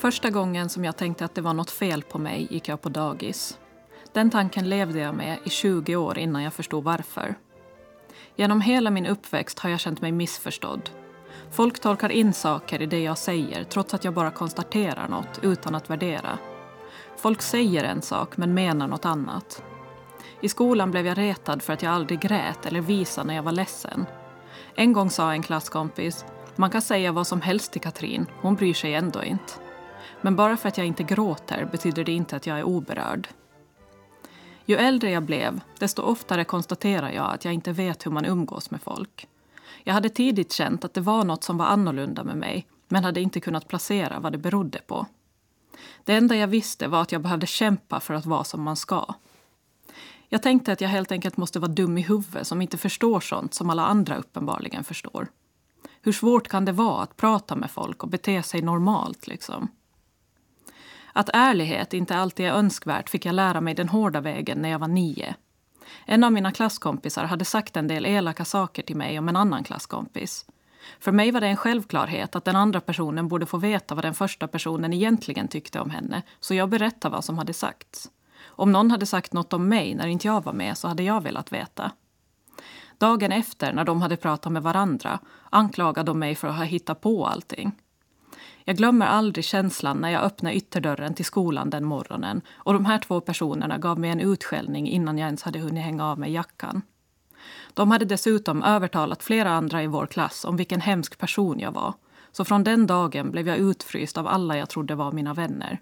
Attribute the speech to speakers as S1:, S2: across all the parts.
S1: Första gången som jag tänkte att det var något fel på mig gick jag på dagis. Den tanken levde jag med i 20 år innan jag förstod varför. Genom hela min uppväxt har jag känt mig missförstådd. Folk tolkar in saker i det jag säger trots att jag bara konstaterar något utan att värdera. Folk säger en sak men menar något annat. I skolan blev jag retad för att jag aldrig grät eller visade när jag var ledsen. En gång sa en klasskompis man kan säga vad som helst till Katrin, hon bryr sig ändå inte. Men bara för att jag inte gråter betyder det inte att jag är oberörd. Ju äldre jag blev, desto oftare konstaterar jag att jag inte vet hur man umgås med folk. Jag hade tidigt känt att det var något som var annorlunda med mig men hade inte kunnat placera vad det berodde på. Det enda jag visste var att jag behövde kämpa för att vara som man ska. Jag tänkte att jag helt enkelt måste vara dum i huvudet som inte förstår sånt som alla andra uppenbarligen förstår. Hur svårt kan det vara att prata med folk och bete sig normalt liksom? Att ärlighet inte alltid är önskvärt fick jag lära mig den hårda vägen när jag var nio. En av mina klasskompisar hade sagt en del elaka saker till mig om en annan klasskompis. För mig var det en självklarhet att den andra personen borde få veta vad den första personen egentligen tyckte om henne, så jag berättade vad som hade sagts. Om någon hade sagt något om mig när inte jag var med så hade jag velat veta. Dagen efter, när de hade pratat med varandra, anklagade de mig för att ha hittat på allting. Jag glömmer aldrig känslan när jag öppnade ytterdörren till skolan den morgonen och de här två personerna gav mig en utskällning innan jag ens hade hunnit hänga av mig jackan. De hade dessutom övertalat flera andra i vår klass om vilken hemsk person jag var. Så från den dagen blev jag utfryst av alla jag trodde var mina vänner.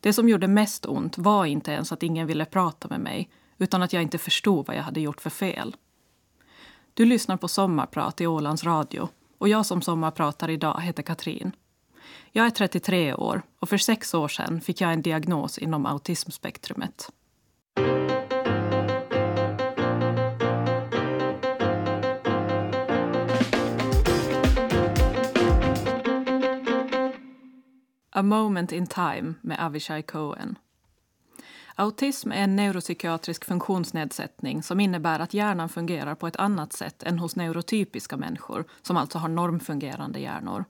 S1: Det som gjorde mest ont var inte ens att ingen ville prata med mig utan att jag inte förstod vad jag hade gjort för fel. Du lyssnar på Sommarprat i Ålands Radio och jag som sommarpratar idag heter Katrin. Jag är 33 år och för sex år sedan fick jag en diagnos inom autismspektrumet. A moment in time med Avishai Cohen. Autism är en neuropsykiatrisk funktionsnedsättning som innebär att hjärnan fungerar på ett annat sätt än hos neurotypiska människor som alltså har normfungerande hjärnor.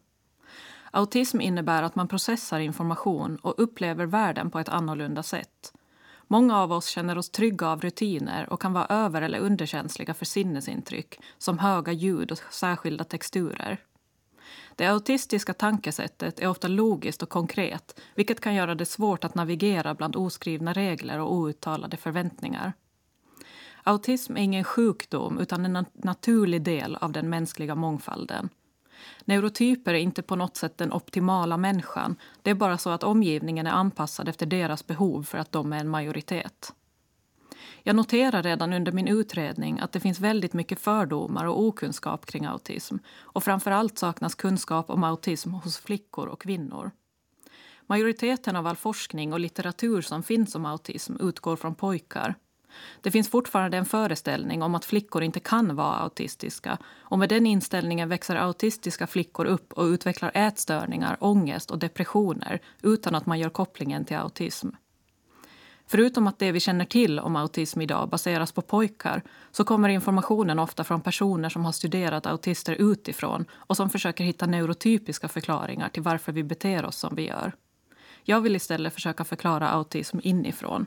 S1: Autism innebär att man processar information och upplever världen på ett annorlunda sätt. Många av oss känner oss trygga av rutiner och kan vara över eller underkänsliga för sinnesintryck som höga ljud och särskilda texturer. Det autistiska tankesättet är ofta logiskt och konkret vilket kan göra det svårt att navigera bland oskrivna regler och outtalade förväntningar. Autism är ingen sjukdom utan en naturlig del av den mänskliga mångfalden. Neurotyper är inte på något sätt den optimala människan. Det är bara så att omgivningen är anpassad efter deras behov för att de är en majoritet. Jag noterar redan under min utredning att det finns väldigt mycket fördomar och okunskap kring autism. Och framför allt saknas kunskap om autism hos flickor och kvinnor. Majoriteten av all forskning och litteratur som finns om autism utgår från pojkar. Det finns fortfarande en föreställning om att flickor inte kan vara autistiska och med den inställningen växer autistiska flickor upp och utvecklar ätstörningar, ångest och depressioner utan att man gör kopplingen till autism. Förutom att det vi känner till om autism idag baseras på pojkar så kommer informationen ofta från personer som har studerat autister utifrån och som försöker hitta neurotypiska förklaringar till varför vi beter oss som vi gör. Jag vill istället försöka förklara autism inifrån.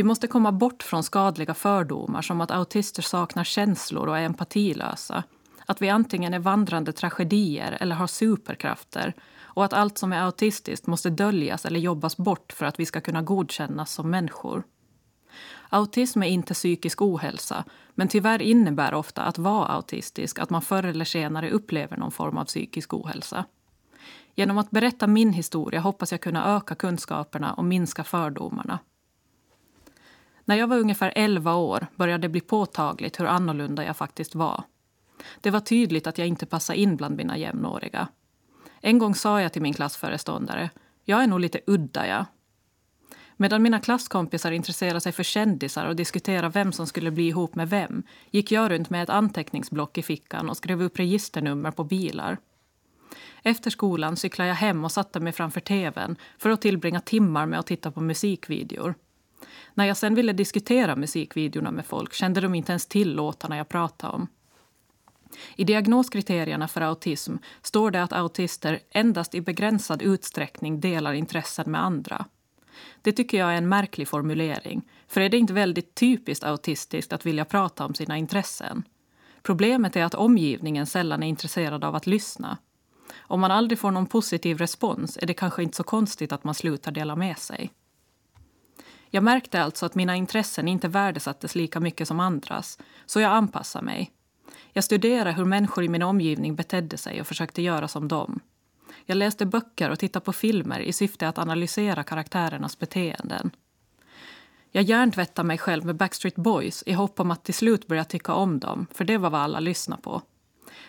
S1: Vi måste komma bort från skadliga fördomar som att autister saknar känslor och är empatilösa. Att vi antingen är vandrande tragedier eller har superkrafter och att allt som är autistiskt måste döljas eller jobbas bort för att vi ska kunna godkännas som människor. Autism är inte psykisk ohälsa men tyvärr innebär ofta att vara autistisk att man förr eller senare upplever någon form av psykisk ohälsa. Genom att berätta min historia hoppas jag kunna öka kunskaperna och minska fördomarna. När jag var ungefär 11 år började det bli påtagligt hur annorlunda jag faktiskt var. Det var tydligt att jag inte passade in bland mina jämnåriga. En gång sa jag till min klassföreståndare, jag är nog lite udda jag. Medan mina klasskompisar intresserade sig för kändisar och diskuterade vem som skulle bli ihop med vem gick jag runt med ett anteckningsblock i fickan och skrev upp registernummer på bilar. Efter skolan cyklade jag hem och satte mig framför tvn för att tillbringa timmar med att titta på musikvideor. När jag sen ville diskutera musikvideorna med folk kände de inte ens till låtarna jag pratade om. I diagnoskriterierna för autism står det att autister endast i begränsad utsträckning delar intressen med andra. Det tycker jag är en märklig formulering, för är det inte väldigt typiskt autistiskt att vilja prata om sina intressen? Problemet är att omgivningen sällan är intresserad av att lyssna. Om man aldrig får någon positiv respons är det kanske inte så konstigt att man slutar dela med sig. Jag märkte alltså att mina intressen inte värdesattes lika mycket som andras, så jag anpassade mig. Jag studerade hur människor i min omgivning betedde sig och försökte göra som dem. Jag läste böcker och tittade på filmer i syfte att analysera karaktärernas beteenden. Jag hjärntvättade mig själv med Backstreet Boys i hopp om att till slut börja tycka om dem, för det var vad alla lyssnade på.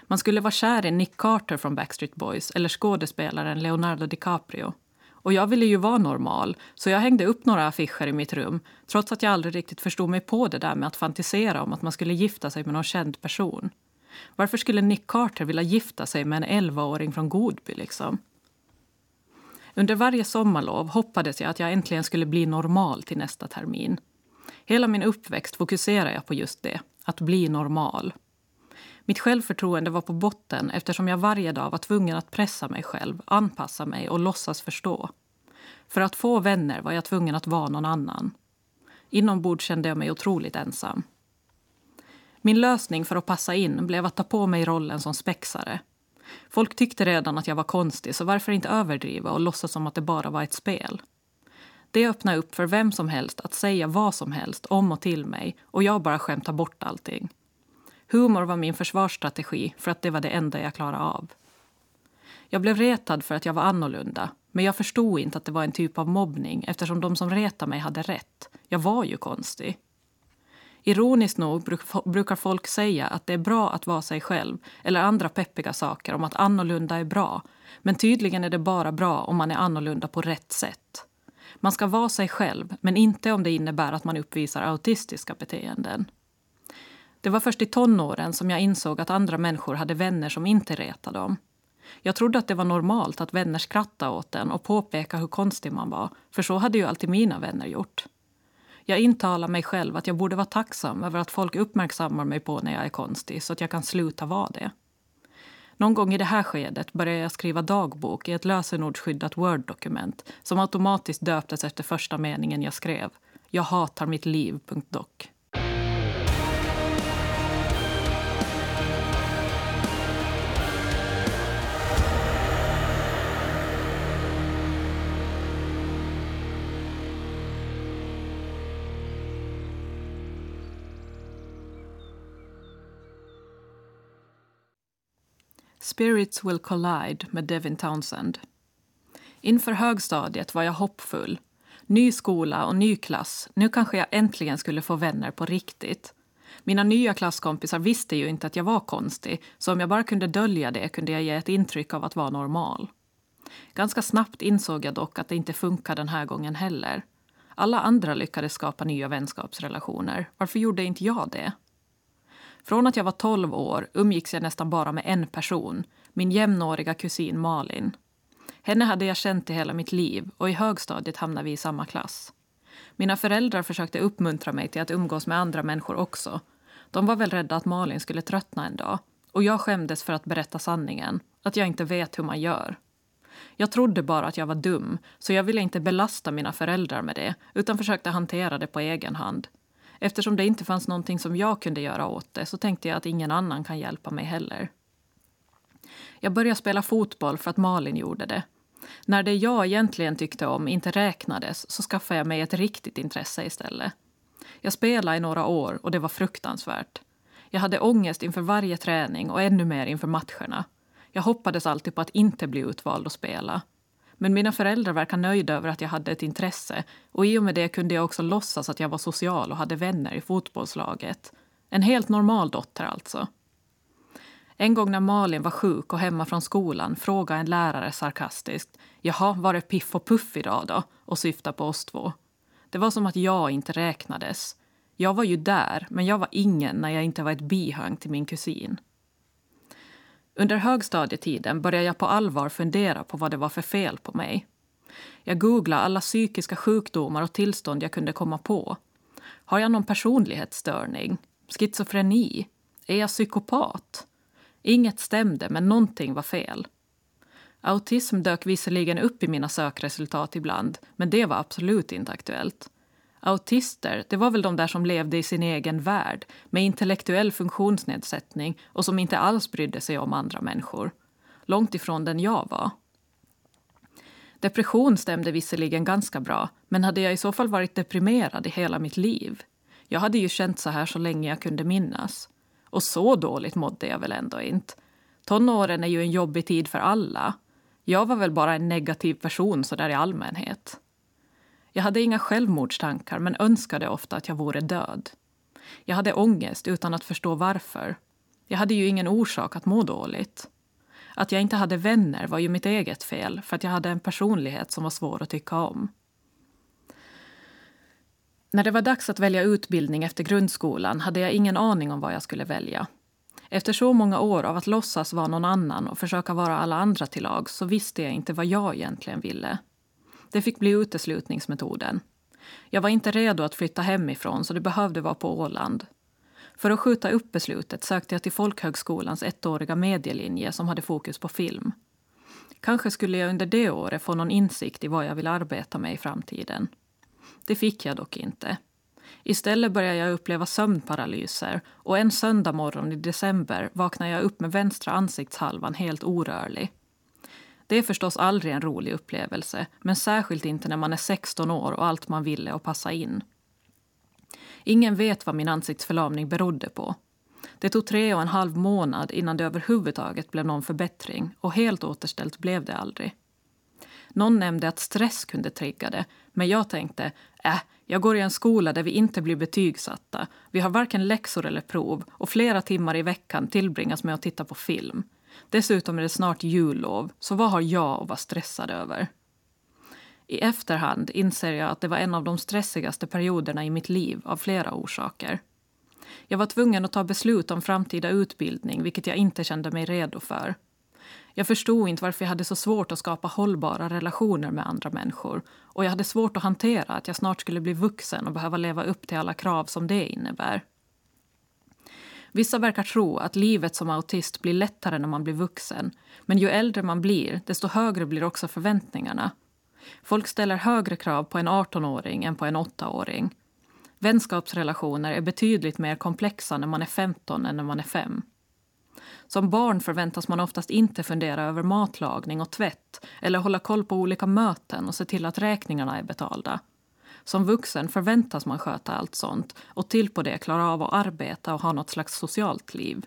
S1: Man skulle vara kär i Nick Carter från Backstreet Boys eller skådespelaren Leonardo DiCaprio. Och jag ville ju vara normal, så jag hängde upp några affischer i mitt rum trots att jag aldrig riktigt förstod mig på det där med att fantisera om att man skulle gifta sig med någon känd person. Varför skulle Nick Carter vilja gifta sig med en 11-åring från Godby? Liksom? Under varje sommarlov hoppades jag att jag äntligen skulle bli normal till nästa termin. Hela min uppväxt fokuserade jag på just det, att bli normal. Mitt självförtroende var på botten eftersom jag varje dag var tvungen att pressa mig själv, anpassa mig och låtsas förstå. För att få vänner var jag tvungen att vara någon annan. Inombords kände jag mig otroligt ensam. Min lösning för att passa in blev att ta på mig rollen som spexare. Folk tyckte redan att jag var konstig, så varför inte överdriva och låtsas som att det bara var ett spel? Det öppnade upp för vem som helst att säga vad som helst om och till mig och jag bara skämtade bort allting. Humor var min försvarsstrategi för att det var det enda jag klarade av. Jag blev retad för att jag var annorlunda men jag förstod inte att det var en typ av mobbning eftersom de som retade mig hade rätt. Jag var ju konstig. Ironiskt nog brukar folk säga att det är bra att vara sig själv eller andra peppiga saker om att annorlunda är bra. Men tydligen är det bara bra om man är annorlunda på rätt sätt. Man ska vara sig själv, men inte om det innebär att man uppvisar autistiska beteenden. Det var först i tonåren som jag insåg att andra människor hade vänner som inte retade dem. Jag trodde att det var normalt att vänner skrattade åt en och påpekade hur konstig man var, för så hade ju alltid mina vänner gjort. Jag intalar mig själv att jag borde vara tacksam över att folk uppmärksammar mig på när jag är konstig så att jag kan sluta vara det. Någon gång i det här skedet började jag skriva dagbok i ett lösenordsskyddat Word-dokument som automatiskt döptes efter första meningen jag skrev. Jag hatar mitt liv.doc. Spirits will collide med Devin Townsend. Inför högstadiet var jag hoppfull. Ny skola och ny klass. Nu kanske jag äntligen skulle få vänner på riktigt. Mina nya klasskompisar visste ju inte att jag var konstig så om jag bara kunde dölja det kunde jag ge ett intryck av att vara normal. Ganska snabbt insåg jag dock att det inte funkade den här gången heller. Alla andra lyckades skapa nya vänskapsrelationer. Varför gjorde inte jag det? Från att jag var 12 år umgicks jag nästan bara med en person, min jämnåriga kusin Malin. Henne hade jag känt i hela mitt liv och i högstadiet hamnade vi i samma klass. Mina föräldrar försökte uppmuntra mig till att umgås med andra människor också. De var väl rädda att Malin skulle tröttna en dag. Och jag skämdes för att berätta sanningen, att jag inte vet hur man gör. Jag trodde bara att jag var dum, så jag ville inte belasta mina föräldrar med det utan försökte hantera det på egen hand. Eftersom det inte fanns någonting som jag kunde göra åt det så tänkte jag att ingen annan kan hjälpa mig heller. Jag började spela fotboll för att Malin gjorde det. När det jag egentligen tyckte om inte räknades så skaffade jag mig ett riktigt intresse istället. Jag spelade i några år och det var fruktansvärt. Jag hade ångest inför varje träning och ännu mer inför matcherna. Jag hoppades alltid på att inte bli utvald och spela. Men mina föräldrar verkar nöjda över att jag hade ett intresse och i och med det kunde jag också låtsas att jag var social och hade vänner i fotbollslaget. En helt normal dotter alltså. En gång när Malin var sjuk och hemma från skolan frågade en lärare sarkastiskt Jaha, var det Piff och Puff idag då? och syftade på oss två. Det var som att jag inte räknades. Jag var ju där, men jag var ingen när jag inte var ett bihang till min kusin. Under högstadietiden började jag på allvar fundera på vad det var för fel på mig. Jag googlade alla psykiska sjukdomar och tillstånd jag kunde komma på. Har jag någon personlighetsstörning? Schizofreni? Är jag psykopat? Inget stämde, men någonting var fel. Autism dök visserligen upp i mina sökresultat ibland, men det var absolut inte aktuellt. Autister, det var väl de där som levde i sin egen värld med intellektuell funktionsnedsättning och som inte alls brydde sig om andra människor. Långt ifrån den jag var. Depression stämde visserligen ganska bra, men hade jag i så fall varit deprimerad i hela mitt liv? Jag hade ju känt så här så länge jag kunde minnas. Och så dåligt mådde jag väl ändå inte. Tonåren är ju en jobbig tid för alla. Jag var väl bara en negativ person så där i allmänhet. Jag hade inga självmordstankar men önskade ofta att jag vore död. Jag hade ångest utan att förstå varför. Jag hade ju ingen orsak att må dåligt. Att jag inte hade vänner var ju mitt eget fel för att jag hade en personlighet som var svår att tycka om. När det var dags att välja utbildning efter grundskolan hade jag ingen aning om vad jag skulle välja. Efter så många år av att låtsas vara någon annan och försöka vara alla andra till lag så visste jag inte vad jag egentligen ville. Det fick bli uteslutningsmetoden. Jag var inte redo att flytta hemifrån så det behövde vara på Åland. För att skjuta upp beslutet sökte jag till Folkhögskolans ettåriga medielinje som hade fokus på film. Kanske skulle jag under det året få någon insikt i vad jag vill arbeta med i framtiden. Det fick jag dock inte. Istället började jag uppleva sömnparalyser och en söndag morgon i december vaknade jag upp med vänstra ansiktshalvan helt orörlig. Det är förstås aldrig en rolig upplevelse, men särskilt inte när man är 16 år och allt man ville och att passa in. Ingen vet vad min ansiktsförlamning berodde på. Det tog tre och en halv månad innan det överhuvudtaget blev någon förbättring och helt återställt blev det aldrig. Någon nämnde att stress kunde trigga det, men jag tänkte äh, jag går i en skola där vi inte blir betygsatta. Vi har varken läxor eller prov och flera timmar i veckan tillbringas med att titta på film. Dessutom är det snart jullov, så vad har jag att vara stressad över? I efterhand inser jag att det var en av de stressigaste perioderna i mitt liv av flera orsaker. Jag var tvungen att ta beslut om framtida utbildning, vilket jag inte kände mig redo för. Jag förstod inte varför jag hade så svårt att skapa hållbara relationer med andra människor och jag hade svårt att hantera att jag snart skulle bli vuxen och behöva leva upp till alla krav som det innebär. Vissa verkar tro att livet som autist blir lättare när man blir vuxen men ju äldre man blir, desto högre blir också förväntningarna. Folk ställer högre krav på en 18-åring än på en 8-åring. Vänskapsrelationer är betydligt mer komplexa när man är 15 än när man är 5. Som barn förväntas man oftast inte fundera över matlagning och tvätt eller hålla koll på olika möten och se till att räkningarna är betalda. Som vuxen förväntas man sköta allt sånt och till på det klara av att arbeta och ha något slags socialt liv.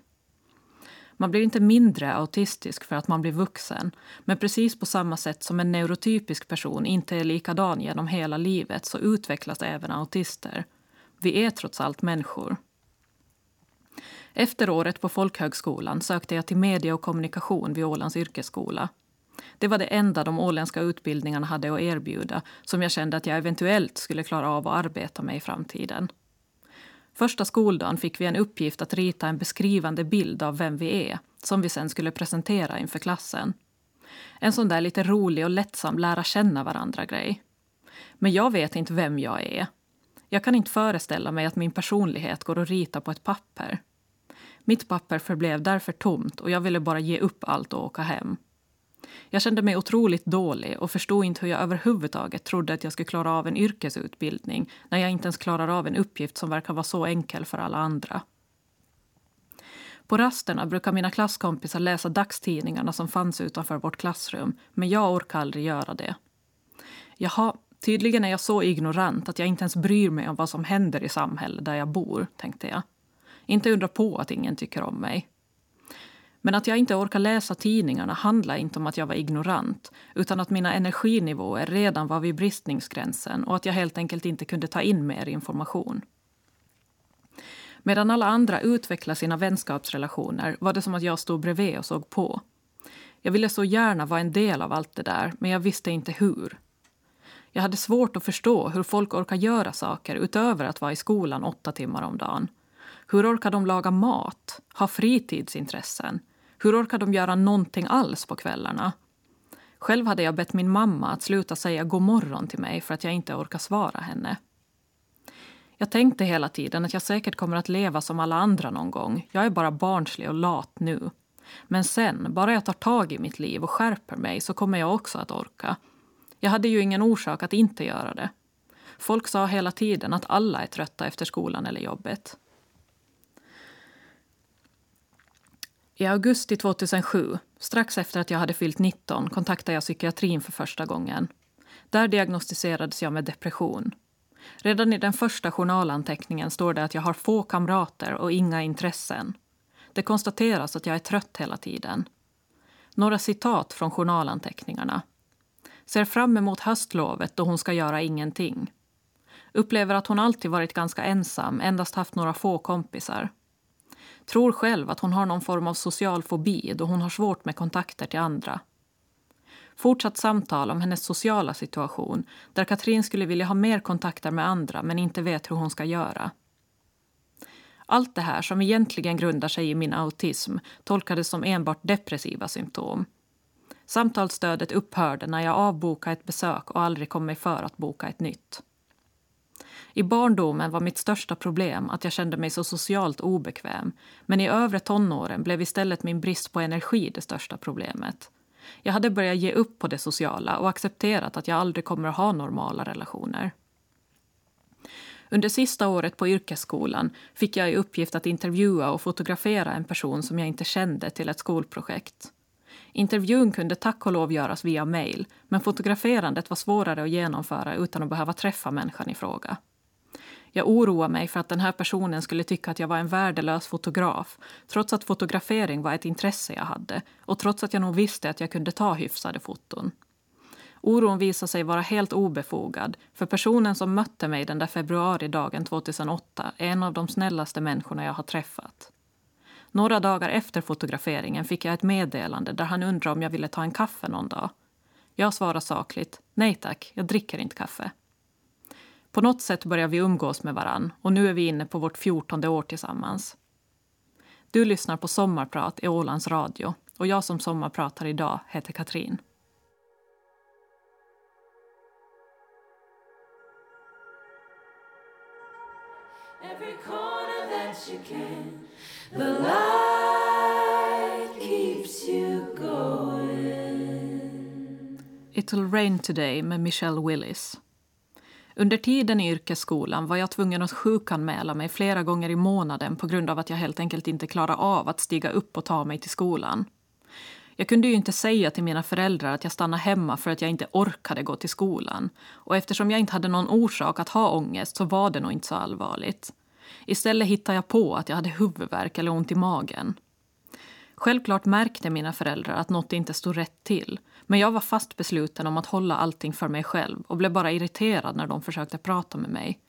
S1: Man blir inte mindre autistisk för att man blir vuxen men precis på samma sätt som en neurotypisk person inte är likadan genom hela livet så utvecklas även autister. Vi är trots allt människor. Efter året på folkhögskolan sökte jag till media och kommunikation vid Ålands yrkesskola. Det var det enda de åländska utbildningarna hade att erbjuda som jag kände att jag eventuellt skulle klara av att arbeta med i framtiden. Första skoldagen fick vi en uppgift att rita en beskrivande bild av vem vi är som vi sen skulle presentera inför klassen. En sån där lite rolig och lättsam lära känna varandra-grej. Men jag vet inte vem jag är. Jag kan inte föreställa mig att min personlighet går att rita på ett papper. Mitt papper förblev därför tomt och jag ville bara ge upp allt och åka hem. Jag kände mig otroligt dålig och förstod inte hur jag överhuvudtaget trodde att jag skulle klara av en yrkesutbildning när jag inte ens klarar av en uppgift som verkar vara så enkel för alla andra. På rasterna brukar mina klasskompisar läsa dagstidningarna som fanns utanför vårt klassrum, men jag orkar aldrig göra det. Jaha, tydligen är jag så ignorant att jag inte ens bryr mig om vad som händer i samhället där jag bor, tänkte jag. Inte undra på att ingen tycker om mig. Men att jag inte orkar läsa tidningarna handlar inte om att jag var ignorant utan att mina energinivåer redan var vid bristningsgränsen och att jag helt enkelt inte kunde ta in mer information. Medan alla andra utvecklade sina vänskapsrelationer var det som att jag stod bredvid och såg på. Jag ville så gärna vara en del av allt det där, men jag visste inte hur. Jag hade svårt att förstå hur folk orkar göra saker utöver att vara i skolan åtta timmar om dagen. Hur orkar de laga mat, ha fritidsintressen? Hur orkar de göra någonting alls på kvällarna? Själv hade jag bett min mamma att sluta säga god morgon till mig för att jag inte orkar svara henne. Jag tänkte hela tiden att jag säkert kommer att leva som alla andra någon gång. Jag är bara barnslig och lat nu. Men sen, bara jag tar tag i mitt liv och skärper mig så kommer jag också att orka. Jag hade ju ingen orsak att inte göra det. Folk sa hela tiden att alla är trötta efter skolan eller jobbet. I augusti 2007, strax efter att jag hade fyllt 19, kontaktade jag psykiatrin för första gången. Där diagnostiserades jag med depression. Redan i den första journalanteckningen står det att jag har få kamrater och inga intressen. Det konstateras att jag är trött hela tiden. Några citat från journalanteckningarna. Ser fram emot höstlovet då hon ska göra ingenting. Upplever att hon alltid varit ganska ensam, endast haft några få kompisar. Tror själv att hon har någon form av social fobi då hon har svårt med kontakter till andra. Fortsatt samtal om hennes sociala situation där Katrin skulle vilja ha mer kontakter med andra men inte vet hur hon ska göra. Allt det här, som egentligen grundar sig i min autism tolkades som enbart depressiva symptom. Samtalsstödet upphörde när jag avbokade ett besök och aldrig kom mig för att boka ett nytt. I barndomen var mitt största problem att jag kände mig så socialt obekväm men i övre tonåren blev istället min brist på energi det största problemet. Jag hade börjat ge upp på det sociala och accepterat att jag aldrig kommer att ha normala relationer. Under sista året på yrkesskolan fick jag i uppgift att intervjua och fotografera en person som jag inte kände till ett skolprojekt. Intervjun kunde tack och lov göras via mejl men fotograferandet var svårare att genomföra utan att behöva träffa människan i fråga. Jag oroade mig för att den här personen skulle tycka att jag var en värdelös fotograf trots att fotografering var ett intresse jag hade och trots att jag nog visste att jag kunde ta hyfsade foton. Oron visade sig vara helt obefogad för personen som mötte mig den där februaridagen 2008 är en av de snällaste människorna jag har träffat. Några dagar efter fotograferingen fick jag ett meddelande där han undrade om jag ville ta en kaffe någon dag. Jag svarade sakligt, nej tack, jag dricker inte kaffe. På något sätt börjar vi umgås med varann och nu är vi inne på vårt fjortonde år tillsammans. Du lyssnar på Sommarprat i Ålands Radio och jag som sommarpratar idag heter Katrin. Every corner that you can The light keeps you going It'll rain today med Michelle Willis. Under tiden i yrkesskolan var jag tvungen att sjukanmäla mig flera gånger i månaden på grund av att jag helt enkelt inte klarade av att stiga upp och ta mig till skolan. Jag kunde ju inte säga till mina föräldrar att jag stannade hemma för att jag inte orkade gå till skolan. Och eftersom jag inte hade någon orsak att ha ångest så var det nog inte så allvarligt. Istället hittade jag på att jag hade huvudvärk eller ont i magen. Självklart märkte mina föräldrar att något inte stod rätt till men jag var fast besluten om att hålla allting för mig själv och blev bara irriterad när de försökte prata med mig.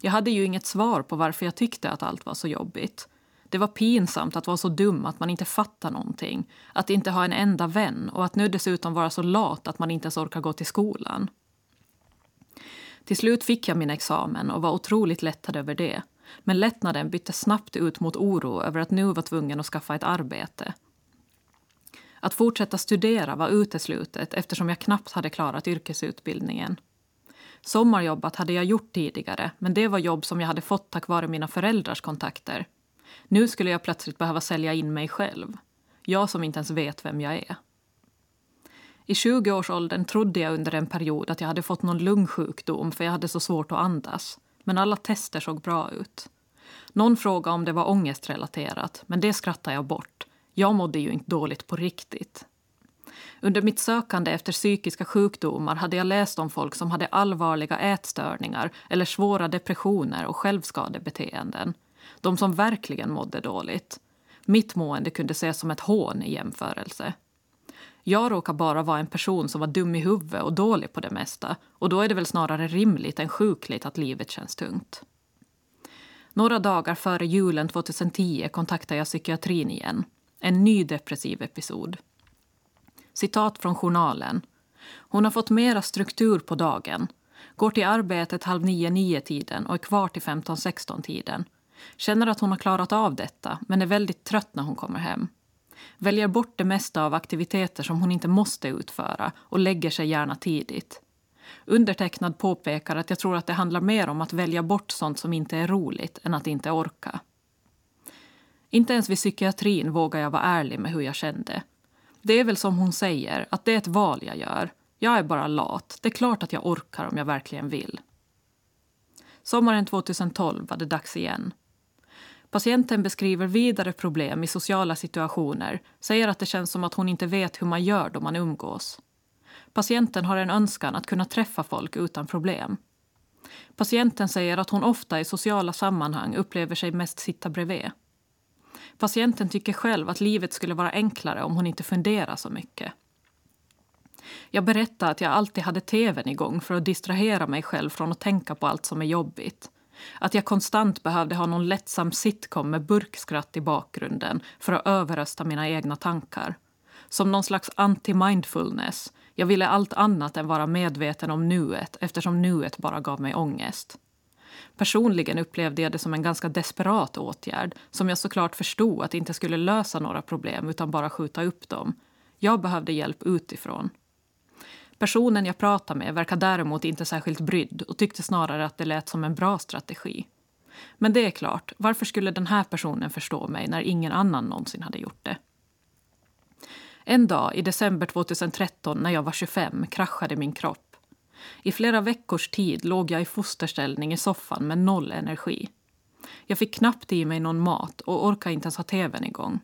S1: Jag hade ju inget svar på varför jag tyckte att allt var så jobbigt. Det var pinsamt att vara så dum att man inte fattar någonting, att inte ha en enda vän och att nu dessutom vara så lat att man inte ens orkar gå till skolan. Till slut fick jag min examen och var otroligt lättad över det. Men lättnaden bytte snabbt ut mot oro över att nu var tvungen att skaffa ett arbete. Att fortsätta studera var uteslutet eftersom jag knappt hade klarat yrkesutbildningen. Sommarjobbat hade jag gjort tidigare, men det var jobb som jag hade fått tack vare mina föräldrars kontakter. Nu skulle jag plötsligt behöva sälja in mig själv. Jag som inte ens vet vem jag är. I 20-årsåldern trodde jag under en period att jag hade fått någon lungsjukdom för jag hade så svårt att andas. Men alla tester såg bra ut. Någon frågade om det var ångestrelaterat, men det skrattade jag bort jag mådde ju inte dåligt på riktigt. Under mitt sökande efter psykiska sjukdomar hade jag läst om folk som hade allvarliga ätstörningar eller svåra depressioner och självskadebeteenden. De som verkligen mådde dåligt. Mitt mående kunde ses som ett hån i jämförelse. Jag råkar bara vara en person som var dum i huvudet och dålig på det mesta och då är det väl snarare rimligt än sjukligt att livet känns tungt. Några dagar före julen 2010 kontaktade jag psykiatrin igen en ny depressiv episod. Citat från journalen. Hon har fått mera struktur på dagen. Går till arbetet halv nio, nio tiden och är kvar till 15-16 tiden. Känner att hon har klarat av detta, men är väldigt trött när hon kommer hem. Väljer bort det mesta av aktiviteter som hon inte måste utföra och lägger sig gärna tidigt. Undertecknad påpekar att jag tror att det handlar mer om att välja bort sånt som inte är roligt än att inte orka. Inte ens vid psykiatrin vågar jag vara ärlig med hur jag kände. Det är väl som hon säger, att det är ett val jag gör. Jag är bara lat. Det är klart att jag orkar om jag verkligen vill. Sommaren 2012 var det dags igen. Patienten beskriver vidare problem i sociala situationer, säger att det känns som att hon inte vet hur man gör då man umgås. Patienten har en önskan att kunna träffa folk utan problem. Patienten säger att hon ofta i sociala sammanhang upplever sig mest sitta bredvid. Patienten tycker själv att livet skulle vara enklare om hon inte funderar så mycket. Jag berättar att jag alltid hade tvn igång för att distrahera mig själv från att tänka på allt som är jobbigt. Att jag konstant behövde ha någon lättsam sitcom med burkskratt i bakgrunden för att överrösta mina egna tankar. Som någon slags anti-mindfulness. Jag ville allt annat än vara medveten om nuet eftersom nuet bara gav mig ångest. Personligen upplevde jag det som en ganska desperat åtgärd som jag såklart förstod att inte skulle lösa några problem utan bara skjuta upp dem. Jag behövde hjälp utifrån. Personen jag pratade med verkar däremot inte särskilt brydd och tyckte snarare att det lät som en bra strategi. Men det är klart, varför skulle den här personen förstå mig när ingen annan någonsin hade gjort det? En dag i december 2013 när jag var 25 kraschade min kropp. I flera veckors tid låg jag i fosterställning i soffan med noll energi. Jag fick knappt i mig någon mat och orkade inte ens ha tvn igång.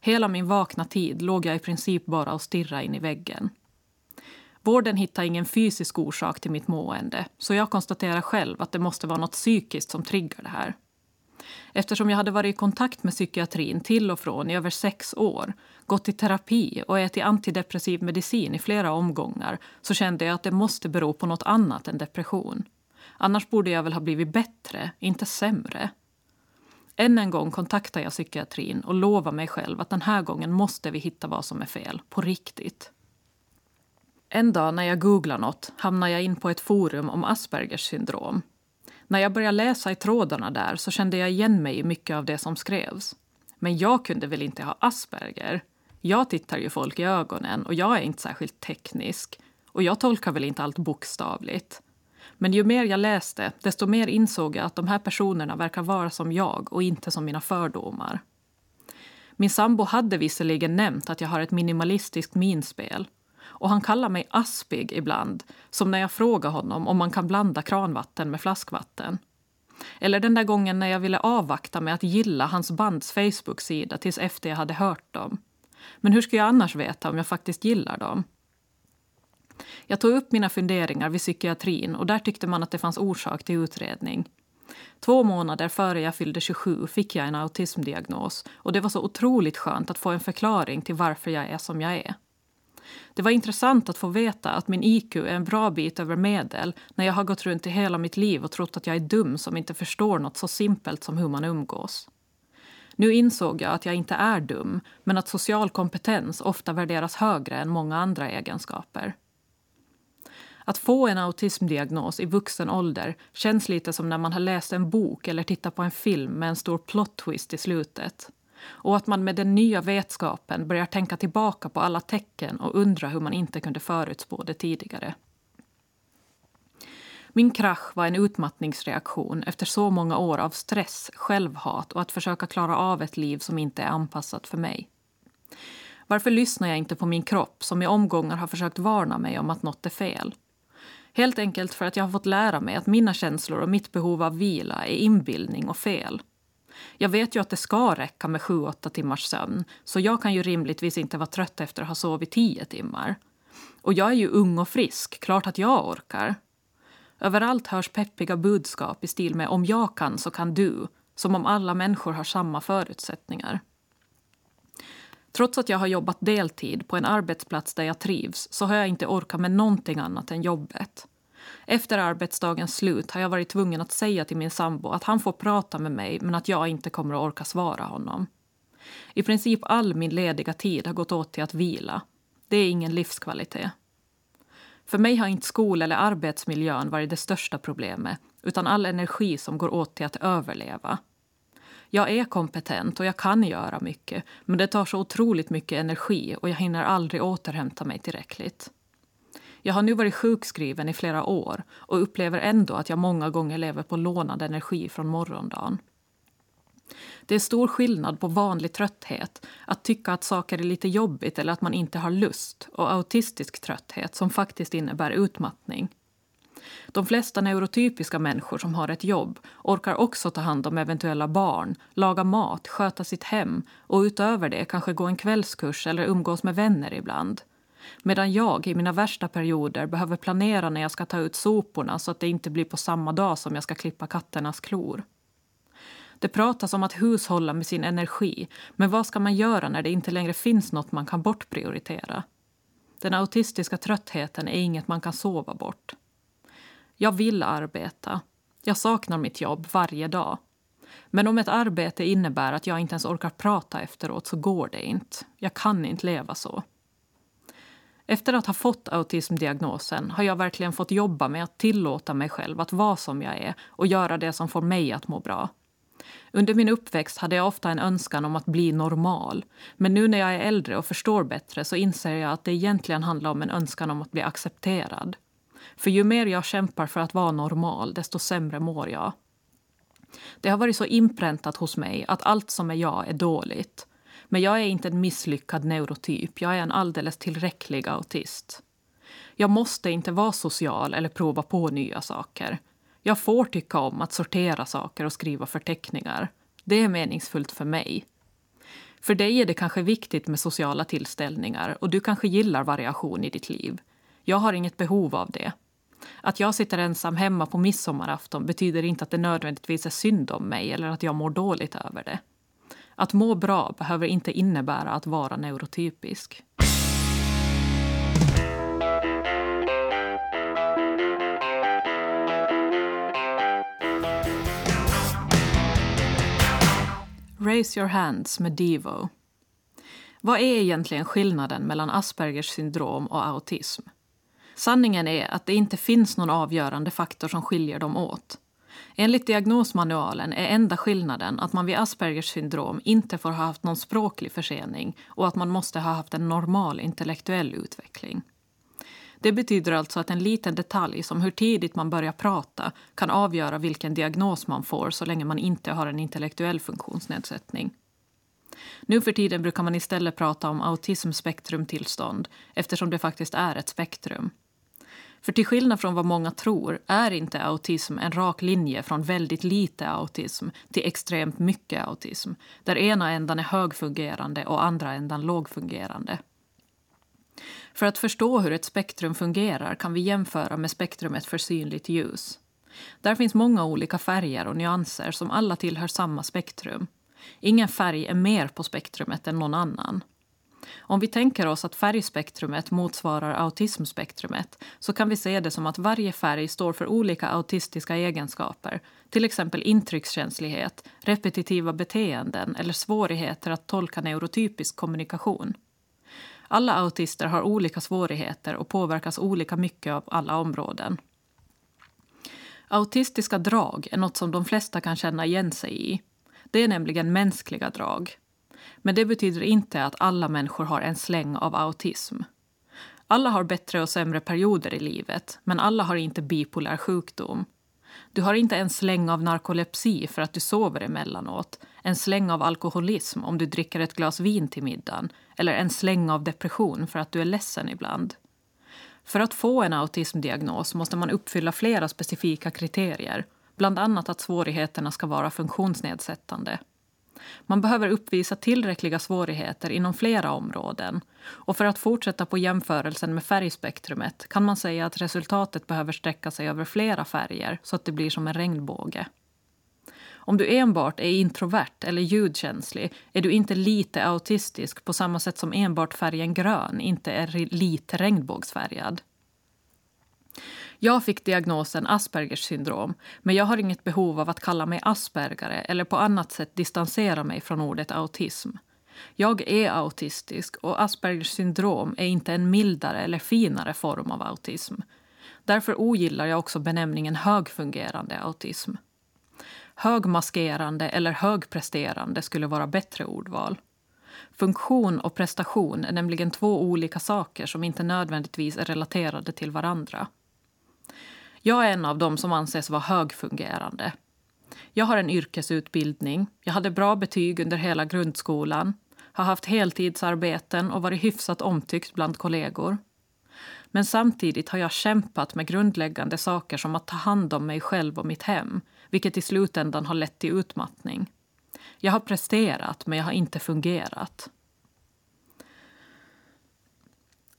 S1: Hela min vakna tid låg jag i princip bara och stirrade in i väggen. Vården hittade ingen fysisk orsak till mitt mående så jag konstaterar själv att det måste vara något psykiskt som triggar det här. Eftersom jag hade varit i kontakt med psykiatrin till och från i över sex år gått i terapi och ätit antidepressiv medicin i flera omgångar så kände jag att det måste bero på något annat än depression. Annars borde jag väl ha blivit bättre, inte sämre. Än en gång kontaktar jag psykiatrin och lovar mig själv att den här gången måste vi hitta vad som är fel, på riktigt. En dag när jag googlar något hamnar jag in på ett forum om Aspergers syndrom. När jag började läsa i trådarna där så kände jag igen mig i mycket av det som skrevs. Men jag kunde väl inte ha Asperger? Jag tittar ju folk i ögonen och jag är inte särskilt teknisk. Och jag tolkar väl inte allt bokstavligt. Men ju mer jag läste, desto mer insåg jag att de här personerna verkar vara som jag och inte som mina fördomar. Min sambo hade visserligen nämnt att jag har ett minimalistiskt minspel och han kallar mig aspig ibland, som när jag frågar honom om man kan blanda kranvatten med flaskvatten. Eller den där gången när jag ville avvakta med att gilla hans bands Facebook-sida tills efter jag hade hört dem. Men hur ska jag annars veta om jag faktiskt gillar dem? Jag tog upp mina funderingar vid psykiatrin och där tyckte man att det fanns orsak till utredning. Två månader före jag fyllde 27 fick jag en autismdiagnos och det var så otroligt skönt att få en förklaring till varför jag är som jag är. Det var intressant att få veta att min IQ är en bra bit över medel när jag har gått runt i hela mitt liv och trott att jag är dum som inte förstår något så simpelt som hur man umgås. Nu insåg jag att jag inte är dum, men att social kompetens ofta värderas högre än många andra egenskaper. Att få en autismdiagnos i vuxen ålder känns lite som när man har läst en bok eller tittat på en film med en stor plot twist i slutet och att man med den nya vetskapen börjar tänka tillbaka på alla tecken och undra hur man inte kunde förutspå det tidigare. Min krasch var en utmattningsreaktion efter så många år av stress, självhat och att försöka klara av ett liv som inte är anpassat för mig. Varför lyssnar jag inte på min kropp som i omgångar har försökt varna mig om att något är fel? Helt enkelt för att jag har fått lära mig att mina känslor och mitt behov av vila är inbildning och fel. Jag vet ju att det ska räcka med 7-8 timmars sömn så jag kan ju rimligtvis inte vara trött efter att ha sovit 10 timmar. Och jag är ju ung och frisk, klart att jag orkar. Överallt hörs peppiga budskap i stil med om jag kan så kan du, som om alla människor har samma förutsättningar. Trots att jag har jobbat deltid på en arbetsplats där jag trivs så har jag inte orkat med någonting annat än jobbet. Efter arbetsdagens slut har jag varit tvungen att säga till min sambo att han får prata med mig men att jag inte kommer att orka svara honom. I princip all min lediga tid har gått åt till att vila. Det är ingen livskvalitet. För mig har inte skol eller arbetsmiljön varit det största problemet utan all energi som går åt till att överleva. Jag är kompetent och jag kan göra mycket men det tar så otroligt mycket energi och jag hinner aldrig återhämta mig tillräckligt. Jag har nu varit sjukskriven i flera år och upplever ändå att jag många gånger lever på lånad energi från morgondagen. Det är stor skillnad på vanlig trötthet, att tycka att saker är lite jobbigt eller att man inte har lust, och autistisk trötthet som faktiskt innebär utmattning. De flesta neurotypiska människor som har ett jobb orkar också ta hand om eventuella barn, laga mat, sköta sitt hem och utöver det kanske gå en kvällskurs eller umgås med vänner ibland. Medan jag i mina värsta perioder behöver planera när jag ska ta ut soporna så att det inte blir på samma dag som jag ska klippa katternas klor. Det pratas om att hushålla med sin energi, men vad ska man göra när det inte längre finns något man kan bortprioritera? Den autistiska tröttheten är inget man kan sova bort. Jag vill arbeta. Jag saknar mitt jobb varje dag. Men om ett arbete innebär att jag inte ens orkar prata efteråt så går det inte. Jag kan inte leva så. Efter att ha fått autismdiagnosen har jag verkligen fått jobba med att tillåta mig själv att vara som jag är och göra det som får mig att må bra. Under min uppväxt hade jag ofta en önskan om att bli normal. Men nu när jag är äldre och förstår bättre så inser jag att det egentligen handlar om en önskan om att bli accepterad. För ju mer jag kämpar för att vara normal, desto sämre mår jag. Det har varit så inpräntat hos mig att allt som är jag är dåligt. Men jag är inte en misslyckad neurotyp, jag är en alldeles tillräcklig autist. Jag måste inte vara social eller prova på nya saker. Jag får tycka om att sortera saker och skriva förteckningar. Det är meningsfullt för mig. För dig är det kanske viktigt med sociala tillställningar och du kanske gillar variation i ditt liv. Jag har inget behov av det. Att jag sitter ensam hemma på midsommarafton betyder inte att det nödvändigtvis är synd om mig eller att jag mår dåligt över det. Att må bra behöver inte innebära att vara neurotypisk. Raise your hands med Devo. Vad är egentligen skillnaden mellan Aspergers syndrom och autism? Sanningen är att det inte finns någon avgörande faktor som skiljer dem åt. Enligt diagnosmanualen är enda skillnaden att man vid Aspergers syndrom inte får ha haft någon språklig försening och att man måste ha haft en normal intellektuell utveckling. Det betyder alltså att en liten detalj som hur tidigt man börjar prata kan avgöra vilken diagnos man får så länge man inte har en intellektuell funktionsnedsättning. Nu för tiden brukar man istället prata om autismspektrumtillstånd eftersom det faktiskt är ett spektrum. För till skillnad från vad många tror är inte autism en rak linje från väldigt lite autism till extremt mycket autism där ena ändan är högfungerande och andra ändan lågfungerande. För att förstå hur ett spektrum fungerar kan vi jämföra med spektrumet för synligt ljus. Där finns många olika färger och nyanser som alla tillhör samma spektrum. Ingen färg är mer på spektrumet än någon annan. Om vi tänker oss att färgspektrumet motsvarar autismspektrumet så kan vi se det som att varje färg står för olika autistiska egenskaper till exempel intryckskänslighet, repetitiva beteenden eller svårigheter att tolka neurotypisk kommunikation. Alla autister har olika svårigheter och påverkas olika mycket av alla områden. Autistiska drag är något som de flesta kan känna igen sig i. Det är nämligen mänskliga drag. Men det betyder inte att alla människor har en släng av autism. Alla har bättre och sämre perioder i livet, men alla har inte bipolär sjukdom. Du har inte en släng av narkolepsi för att du sover emellanåt, en släng av alkoholism om du dricker ett glas vin till middagen eller en släng av depression för att du är ledsen ibland. För att få en autismdiagnos måste man uppfylla flera specifika kriterier bland annat att svårigheterna ska vara funktionsnedsättande. Man behöver uppvisa tillräckliga svårigheter inom flera områden. Och för att fortsätta på jämförelsen med färgspektrumet kan man säga att resultatet behöver sträcka sig över flera färger så att det blir som en regnbåge. Om du enbart är introvert eller ljudkänslig är du inte lite autistisk på samma sätt som enbart färgen grön inte är lite regnbågsfärgad. Jag fick diagnosen Aspergers syndrom men jag har inget behov av att kalla mig aspergare eller på annat sätt distansera mig från ordet autism. Jag är autistisk och Aspergers syndrom är inte en mildare eller finare form av autism. Därför ogillar jag också benämningen högfungerande autism. Högmaskerande eller högpresterande skulle vara bättre ordval. Funktion och prestation är nämligen två olika saker som inte nödvändigtvis är relaterade till varandra. Jag är en av dem som anses vara högfungerande. Jag har en yrkesutbildning, jag hade bra betyg under hela grundskolan, har haft heltidsarbeten och varit hyfsat omtyckt bland kollegor. Men samtidigt har jag kämpat med grundläggande saker som att ta hand om mig själv och mitt hem, vilket i slutändan har lett till utmattning. Jag har presterat, men jag har inte fungerat.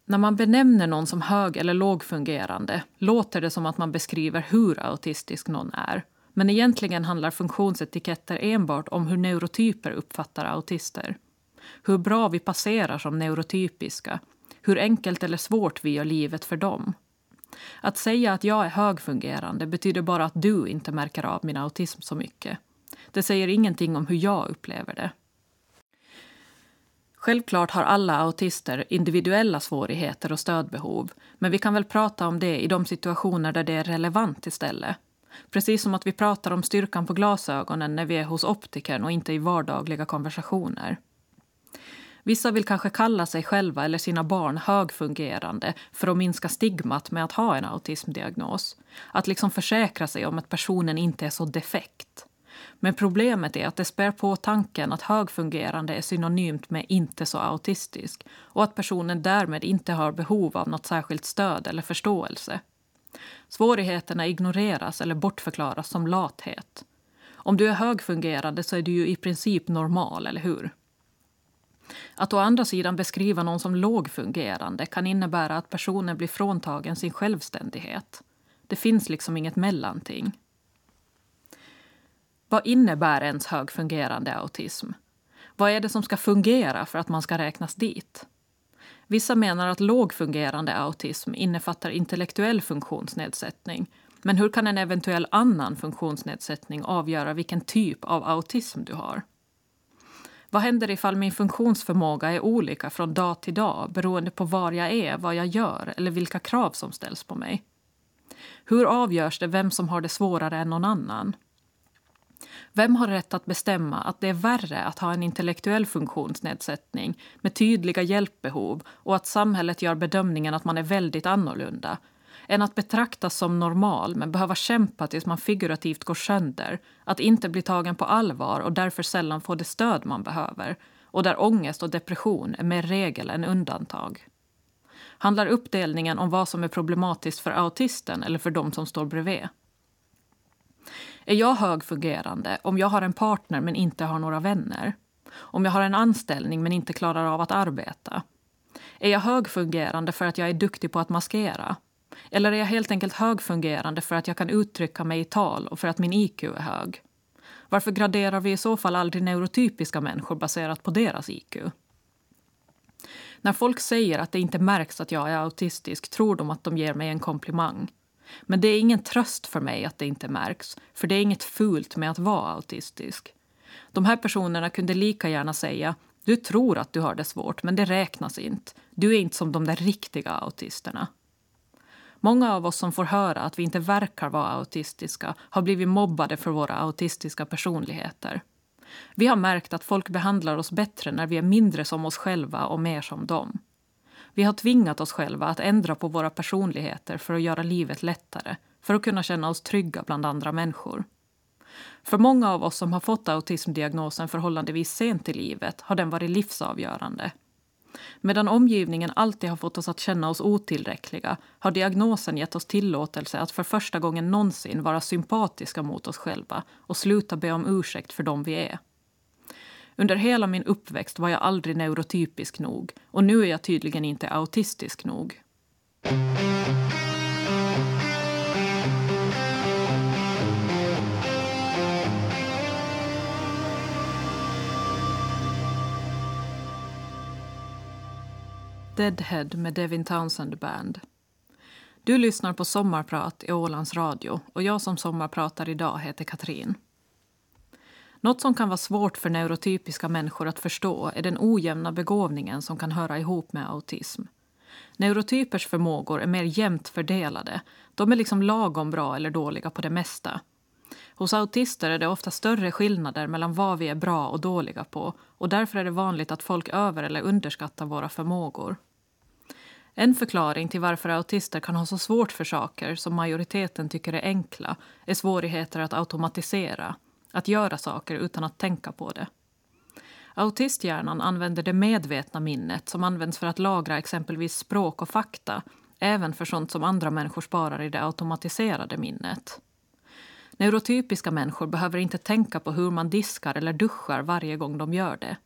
S1: När man benämner någon som hög eller lågfungerande låter det som att man beskriver hur autistisk någon är. Men egentligen handlar funktionsetiketter enbart om hur neurotyper uppfattar autister. Hur bra vi passerar som neurotypiska. Hur enkelt eller svårt vi gör livet för dem. Att säga att jag är högfungerande betyder bara att du inte märker av min autism så mycket. Det säger ingenting om hur jag upplever det. Självklart har alla autister individuella svårigheter och stödbehov men vi kan väl prata om det i de situationer där det är relevant istället. Precis som att vi pratar om styrkan på glasögonen när vi är hos optikern och inte i vardagliga konversationer. Vissa vill kanske kalla sig själva eller sina barn högfungerande för att minska stigmat med att ha en autismdiagnos. Att liksom försäkra sig om att personen inte är så defekt. Men problemet är att det spär på tanken att högfungerande är synonymt med inte så autistisk och att personen därmed inte har behov av något särskilt stöd eller förståelse. Svårigheterna ignoreras eller bortförklaras som lathet. Om du är högfungerande så är du ju i princip normal, eller hur? Att å andra sidan beskriva någon som lågfungerande kan innebära att personen blir fråntagen sin självständighet. Det finns liksom inget mellanting. Vad innebär ens högfungerande autism? Vad är det som ska fungera för att man ska räknas dit? Vissa menar att lågfungerande autism innefattar intellektuell funktionsnedsättning. Men hur kan en eventuell annan funktionsnedsättning avgöra vilken typ av autism du har? Vad händer ifall min funktionsförmåga är olika från dag till dag beroende på var jag är, vad jag gör eller vilka krav som ställs på mig? Hur avgörs det vem som har det svårare än någon annan? Vem har rätt att bestämma att det är värre att ha en intellektuell funktionsnedsättning med tydliga hjälpbehov och att samhället gör bedömningen att man är väldigt annorlunda än att betraktas som normal men behöva kämpa tills man figurativt går sönder att inte bli tagen på allvar och därför sällan få det stöd man behöver och där ångest och depression är mer regel än undantag. Handlar uppdelningen om vad som är problematiskt för autisten eller för de som står bredvid? Är jag högfungerande om jag har en partner men inte har några vänner? Om jag har en anställning men inte klarar av att arbeta? Är jag högfungerande för att jag är duktig på att maskera? Eller är jag helt enkelt högfungerande för att jag kan uttrycka mig i tal och för att min IQ är hög? Varför graderar vi i så fall aldrig neurotypiska människor baserat på deras IQ? När folk säger att det inte märks att jag är autistisk tror de att de ger mig en komplimang. Men det är ingen tröst för mig att det inte märks, för det är inget fult med att vara autistisk. De här personerna kunde lika gärna säga du tror att du har det svårt, men det räknas inte. Du är inte som de där riktiga autisterna. Många av oss som får höra att vi inte verkar vara autistiska har blivit mobbade för våra autistiska personligheter. Vi har märkt att folk behandlar oss bättre när vi är mindre som oss själva och mer som dem. Vi har tvingat oss själva att ändra på våra personligheter för att göra livet lättare, för att kunna känna oss trygga bland andra människor. För många av oss som har fått autismdiagnosen förhållandevis sent i livet har den varit livsavgörande. Medan omgivningen alltid har fått oss att känna oss otillräckliga har diagnosen gett oss tillåtelse att för första gången någonsin vara sympatiska mot oss själva och sluta be om ursäkt för dem vi är. Under hela min uppväxt var jag aldrig neurotypisk nog och nu är jag tydligen inte autistisk nog. Deadhead med Devin Townsend Band. Du lyssnar på Sommarprat i Ålands Radio och jag som sommarpratar idag heter Katrin. Något som kan vara svårt för neurotypiska människor att förstå är den ojämna begåvningen som kan höra ihop med autism. Neurotypers förmågor är mer jämnt fördelade. De är liksom lagom bra eller dåliga på det mesta. Hos autister är det ofta större skillnader mellan vad vi är bra och dåliga på och därför är det vanligt att folk över eller underskattar våra förmågor. En förklaring till varför autister kan ha så svårt för saker som majoriteten tycker är enkla är svårigheter att automatisera att göra saker utan att tänka på det. Autisthjärnan använder det medvetna minnet som används för att lagra exempelvis språk och fakta även för sånt som andra människor sparar i det automatiserade minnet. Neurotypiska människor behöver inte tänka på hur man diskar eller duschar varje gång de gör det.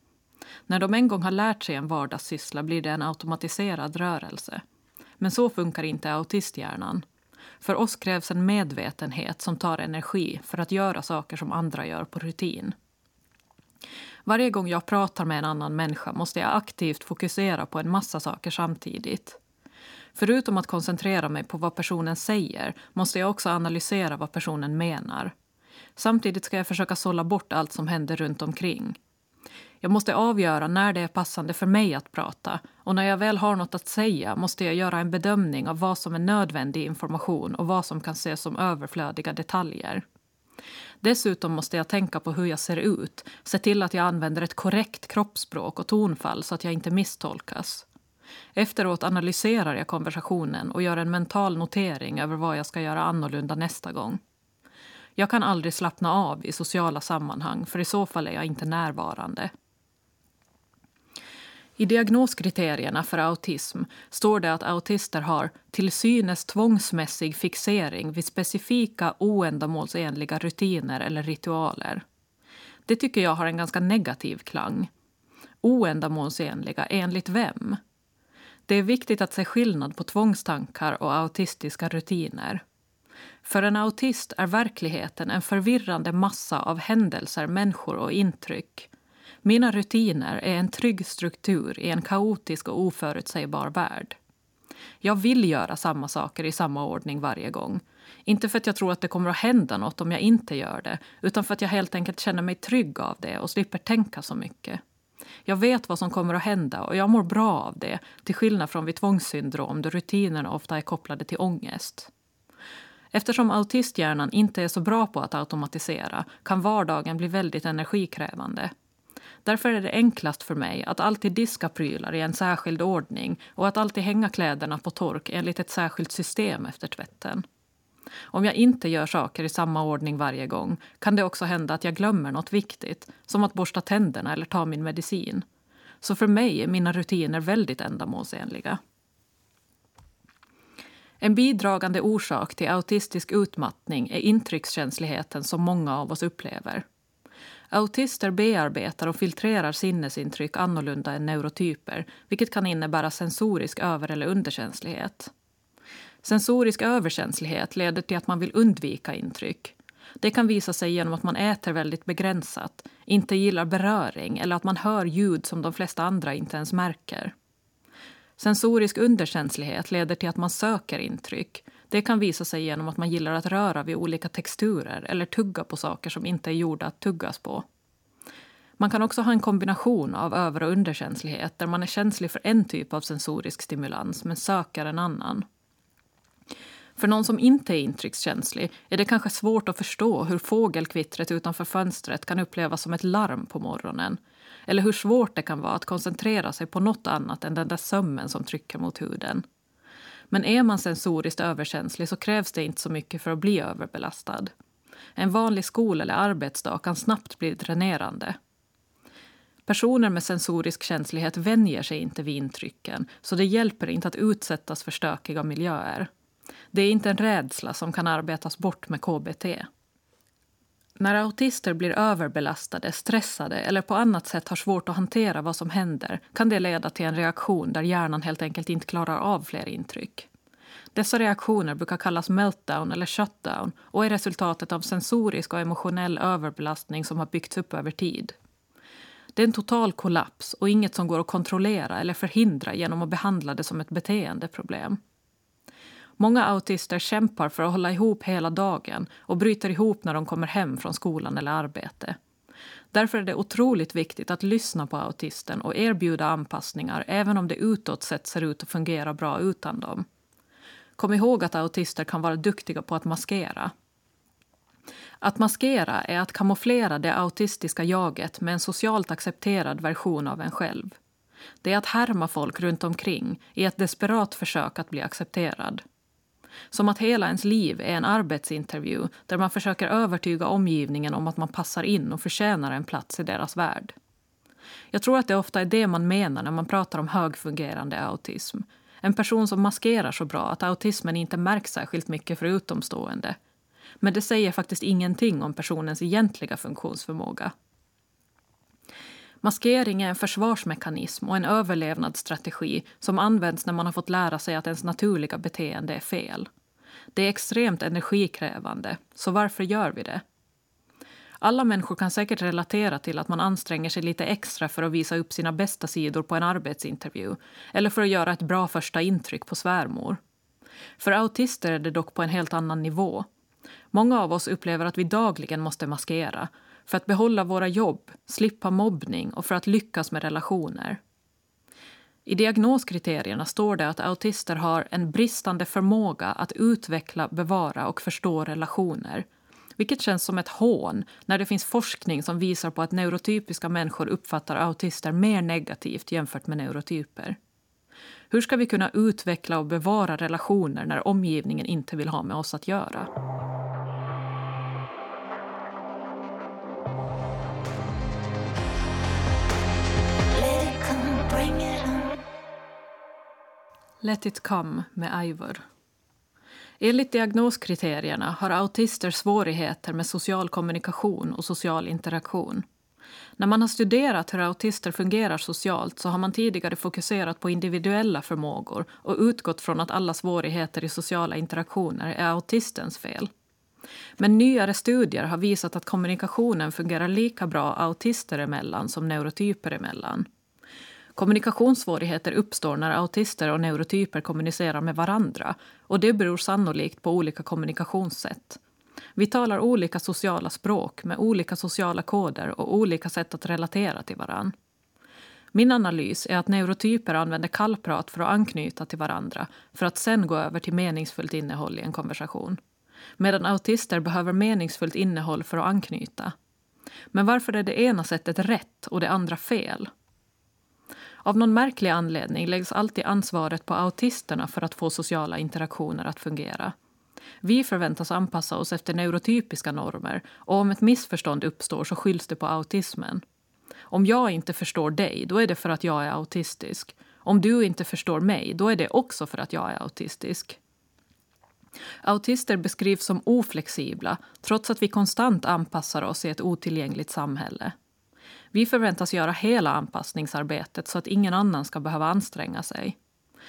S1: När de en gång har lärt sig en vardagssyssla blir det en automatiserad rörelse. Men så funkar inte autisthjärnan. För oss krävs en medvetenhet som tar energi för att göra saker som andra gör på rutin. Varje gång jag pratar med en annan människa måste jag aktivt fokusera på en massa saker samtidigt. Förutom att koncentrera mig på vad personen säger måste jag också analysera vad personen menar. Samtidigt ska jag försöka sålla bort allt som händer runt omkring. Jag måste avgöra när det är passande för mig att prata och när jag väl har något att säga måste jag göra en bedömning av vad som är nödvändig information och vad som kan ses som överflödiga detaljer. Dessutom måste jag tänka på hur jag ser ut, se till att jag använder ett korrekt kroppsspråk och tonfall så att jag inte misstolkas. Efteråt analyserar jag konversationen och gör en mental notering över vad jag ska göra annorlunda nästa gång. Jag kan aldrig slappna av i sociala sammanhang för i så fall är jag inte närvarande. I diagnoskriterierna för autism står det att autister har till synes tvångsmässig fixering vid specifika oändamålsenliga rutiner eller ritualer. Det tycker jag har en ganska negativ klang. Oändamålsenliga, enligt vem? Det är viktigt att se skillnad på tvångstankar och autistiska rutiner. För en autist är verkligheten en förvirrande massa av händelser, människor och intryck. Mina rutiner är en trygg struktur i en kaotisk och oförutsägbar värld. Jag vill göra samma saker i samma ordning varje gång. Inte för att jag tror att det kommer att hända något om jag inte gör det utan för att jag helt enkelt känner mig trygg av det och slipper tänka så mycket. Jag vet vad som kommer att hända och jag mår bra av det till skillnad från vid tvångssyndrom då rutinerna ofta är kopplade till ångest. Eftersom autisthjärnan inte är så bra på att automatisera kan vardagen bli väldigt energikrävande. Därför är det enklast för mig att alltid diska prylar i en särskild ordning och att alltid hänga kläderna på tork enligt ett särskilt system efter tvätten. Om jag inte gör saker i samma ordning varje gång kan det också hända att jag glömmer något viktigt, som att borsta tänderna eller ta min medicin. Så för mig är mina rutiner väldigt ändamålsenliga. En bidragande orsak till autistisk utmattning är intryckskänsligheten som många av oss upplever. Autister bearbetar och filtrerar sinnesintryck annorlunda än neurotyper vilket kan innebära sensorisk över eller underkänslighet. Sensorisk överkänslighet leder till att man vill undvika intryck. Det kan visa sig genom att man äter väldigt begränsat, inte gillar beröring eller att man hör ljud som de flesta andra inte ens märker. Sensorisk underkänslighet leder till att man söker intryck. Det kan visa sig genom att man gillar att röra vid olika texturer eller tugga på saker som inte är gjorda att tuggas på. Man kan också ha en kombination av över och underkänslighet där man är känslig för en typ av sensorisk stimulans men söker en annan. För någon som inte är intryckskänslig är det kanske svårt att förstå hur fågelkvittret utanför fönstret kan upplevas som ett larm på morgonen. Eller hur svårt det kan vara att koncentrera sig på något annat än den där sömmen som trycker mot huden. Men är man sensoriskt överkänslig så krävs det inte så mycket för att bli överbelastad. En vanlig skol eller arbetsdag kan snabbt bli dränerande. Personer med sensorisk känslighet vänjer sig inte vid intrycken så det hjälper inte att utsättas för stökiga miljöer. Det är inte en rädsla som kan arbetas bort med KBT. När autister blir överbelastade, stressade eller på annat sätt har svårt att hantera vad som händer kan det leda till en reaktion där hjärnan helt enkelt inte klarar av fler intryck. Dessa reaktioner brukar kallas meltdown eller shutdown och är resultatet av sensorisk och emotionell överbelastning som har byggts upp över tid. Det är en total kollaps och inget som går att kontrollera eller förhindra genom att behandla det som ett beteendeproblem. Många autister kämpar för att hålla ihop hela dagen och bryter ihop när de kommer hem från skolan eller arbete. Därför är det otroligt viktigt att lyssna på autisten och erbjuda anpassningar även om det utåt sett ser ut att fungera bra utan dem. Kom ihåg att autister kan vara duktiga på att maskera. Att maskera är att kamouflera det autistiska jaget med en socialt accepterad version av en själv. Det är att härma folk runt omkring i ett desperat försök att bli accepterad. Som att hela ens liv är en arbetsintervju där man försöker övertyga omgivningen om att man passar in och förtjänar en plats i deras värld. Jag tror att det ofta är det man menar när man pratar om högfungerande autism. En person som maskerar så bra att autismen inte märks särskilt mycket för utomstående. Men det säger faktiskt ingenting om personens egentliga funktionsförmåga. Maskering är en försvarsmekanism och en överlevnadsstrategi som används när man har fått lära sig att ens naturliga beteende är fel. Det är extremt energikrävande, så varför gör vi det? Alla människor kan säkert relatera till att man anstränger sig lite extra för att visa upp sina bästa sidor på en arbetsintervju eller för att göra ett bra första intryck på svärmor. För autister är det dock på en helt annan nivå. Många av oss upplever att vi dagligen måste maskera för att behålla våra jobb, slippa mobbning och för att lyckas med relationer. I diagnoskriterierna står det att autister har en bristande förmåga att utveckla, bevara och förstå relationer vilket känns som ett hån när det finns forskning som visar på att neurotypiska människor uppfattar autister mer negativt jämfört med neurotyper. Hur ska vi kunna utveckla och bevara relationer när omgivningen inte vill ha med oss att göra? Let it come med Ivor. Enligt diagnoskriterierna har autister svårigheter med social kommunikation och social interaktion. När man har studerat hur autister fungerar socialt så har man tidigare fokuserat på individuella förmågor och utgått från att alla svårigheter i sociala interaktioner är autistens fel. Men nyare studier har visat att kommunikationen fungerar lika bra autister emellan som neurotyper emellan. Kommunikationssvårigheter uppstår när autister och neurotyper kommunicerar med varandra och det beror sannolikt på olika kommunikationssätt. Vi talar olika sociala språk med olika sociala koder och olika sätt att relatera till varandra. Min analys är att neurotyper använder kallprat för att anknyta till varandra för att sen gå över till meningsfullt innehåll i en konversation. Medan autister behöver meningsfullt innehåll för att anknyta. Men varför är det ena sättet rätt och det andra fel? Av någon märklig anledning läggs alltid ansvaret på autisterna för att få sociala interaktioner att fungera. Vi förväntas anpassa oss efter neurotypiska normer och om ett missförstånd uppstår så skylls det på autismen. Om jag inte förstår dig, då är det för att jag är autistisk. Om du inte förstår mig, då är det också för att jag är autistisk. Autister beskrivs som oflexibla trots att vi konstant anpassar oss i ett otillgängligt samhälle. Vi förväntas göra hela anpassningsarbetet så att ingen annan ska behöva anstränga sig.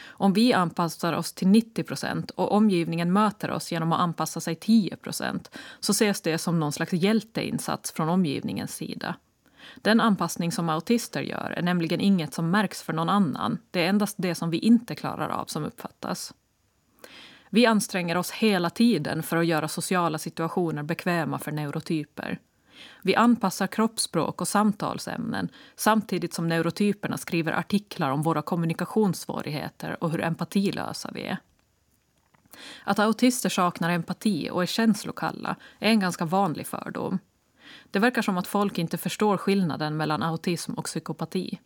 S1: Om vi anpassar oss till 90 procent och omgivningen möter oss genom att anpassa sig 10 procent så ses det som någon slags hjälteinsats från omgivningens sida. Den anpassning som autister gör är nämligen inget som märks för någon annan. Det är endast det som vi inte klarar av som uppfattas. Vi anstränger oss hela tiden för att göra sociala situationer bekväma för neurotyper. Vi anpassar kroppsspråk och samtalsämnen samtidigt som neurotyperna skriver artiklar om våra kommunikationssvårigheter och hur empatilösa vi är. Att autister saknar empati och är känslokalla är en ganska vanlig fördom. Det verkar som att folk inte förstår skillnaden mellan autism och psykopati.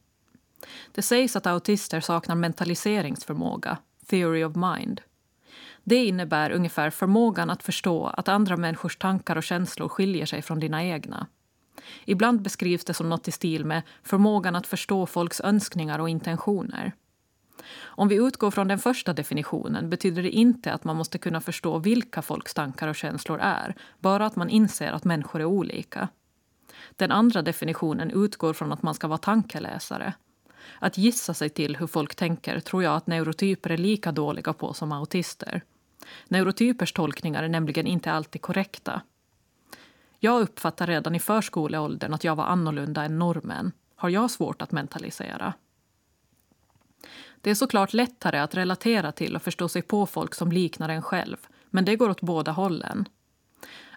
S1: Det sägs att autister saknar mentaliseringsförmåga, theory of mind. Det innebär ungefär förmågan att förstå att andra människors tankar och känslor skiljer sig från dina egna. Ibland beskrivs det som något i stil med förmågan att förstå folks önskningar och intentioner. Om vi utgår från den första definitionen betyder det inte att man måste kunna förstå vilka folks tankar och känslor är, bara att man inser att människor är olika. Den andra definitionen utgår från att man ska vara tankeläsare. Att gissa sig till hur folk tänker tror jag att neurotyper är lika dåliga på som autister. Neurotypers tolkningar är nämligen inte alltid korrekta. Jag uppfattar redan i förskoleåldern att jag var annorlunda än normen. Har jag svårt att mentalisera? Det är såklart lättare att relatera till och förstå sig på folk som liknar en själv, men det går åt båda hållen.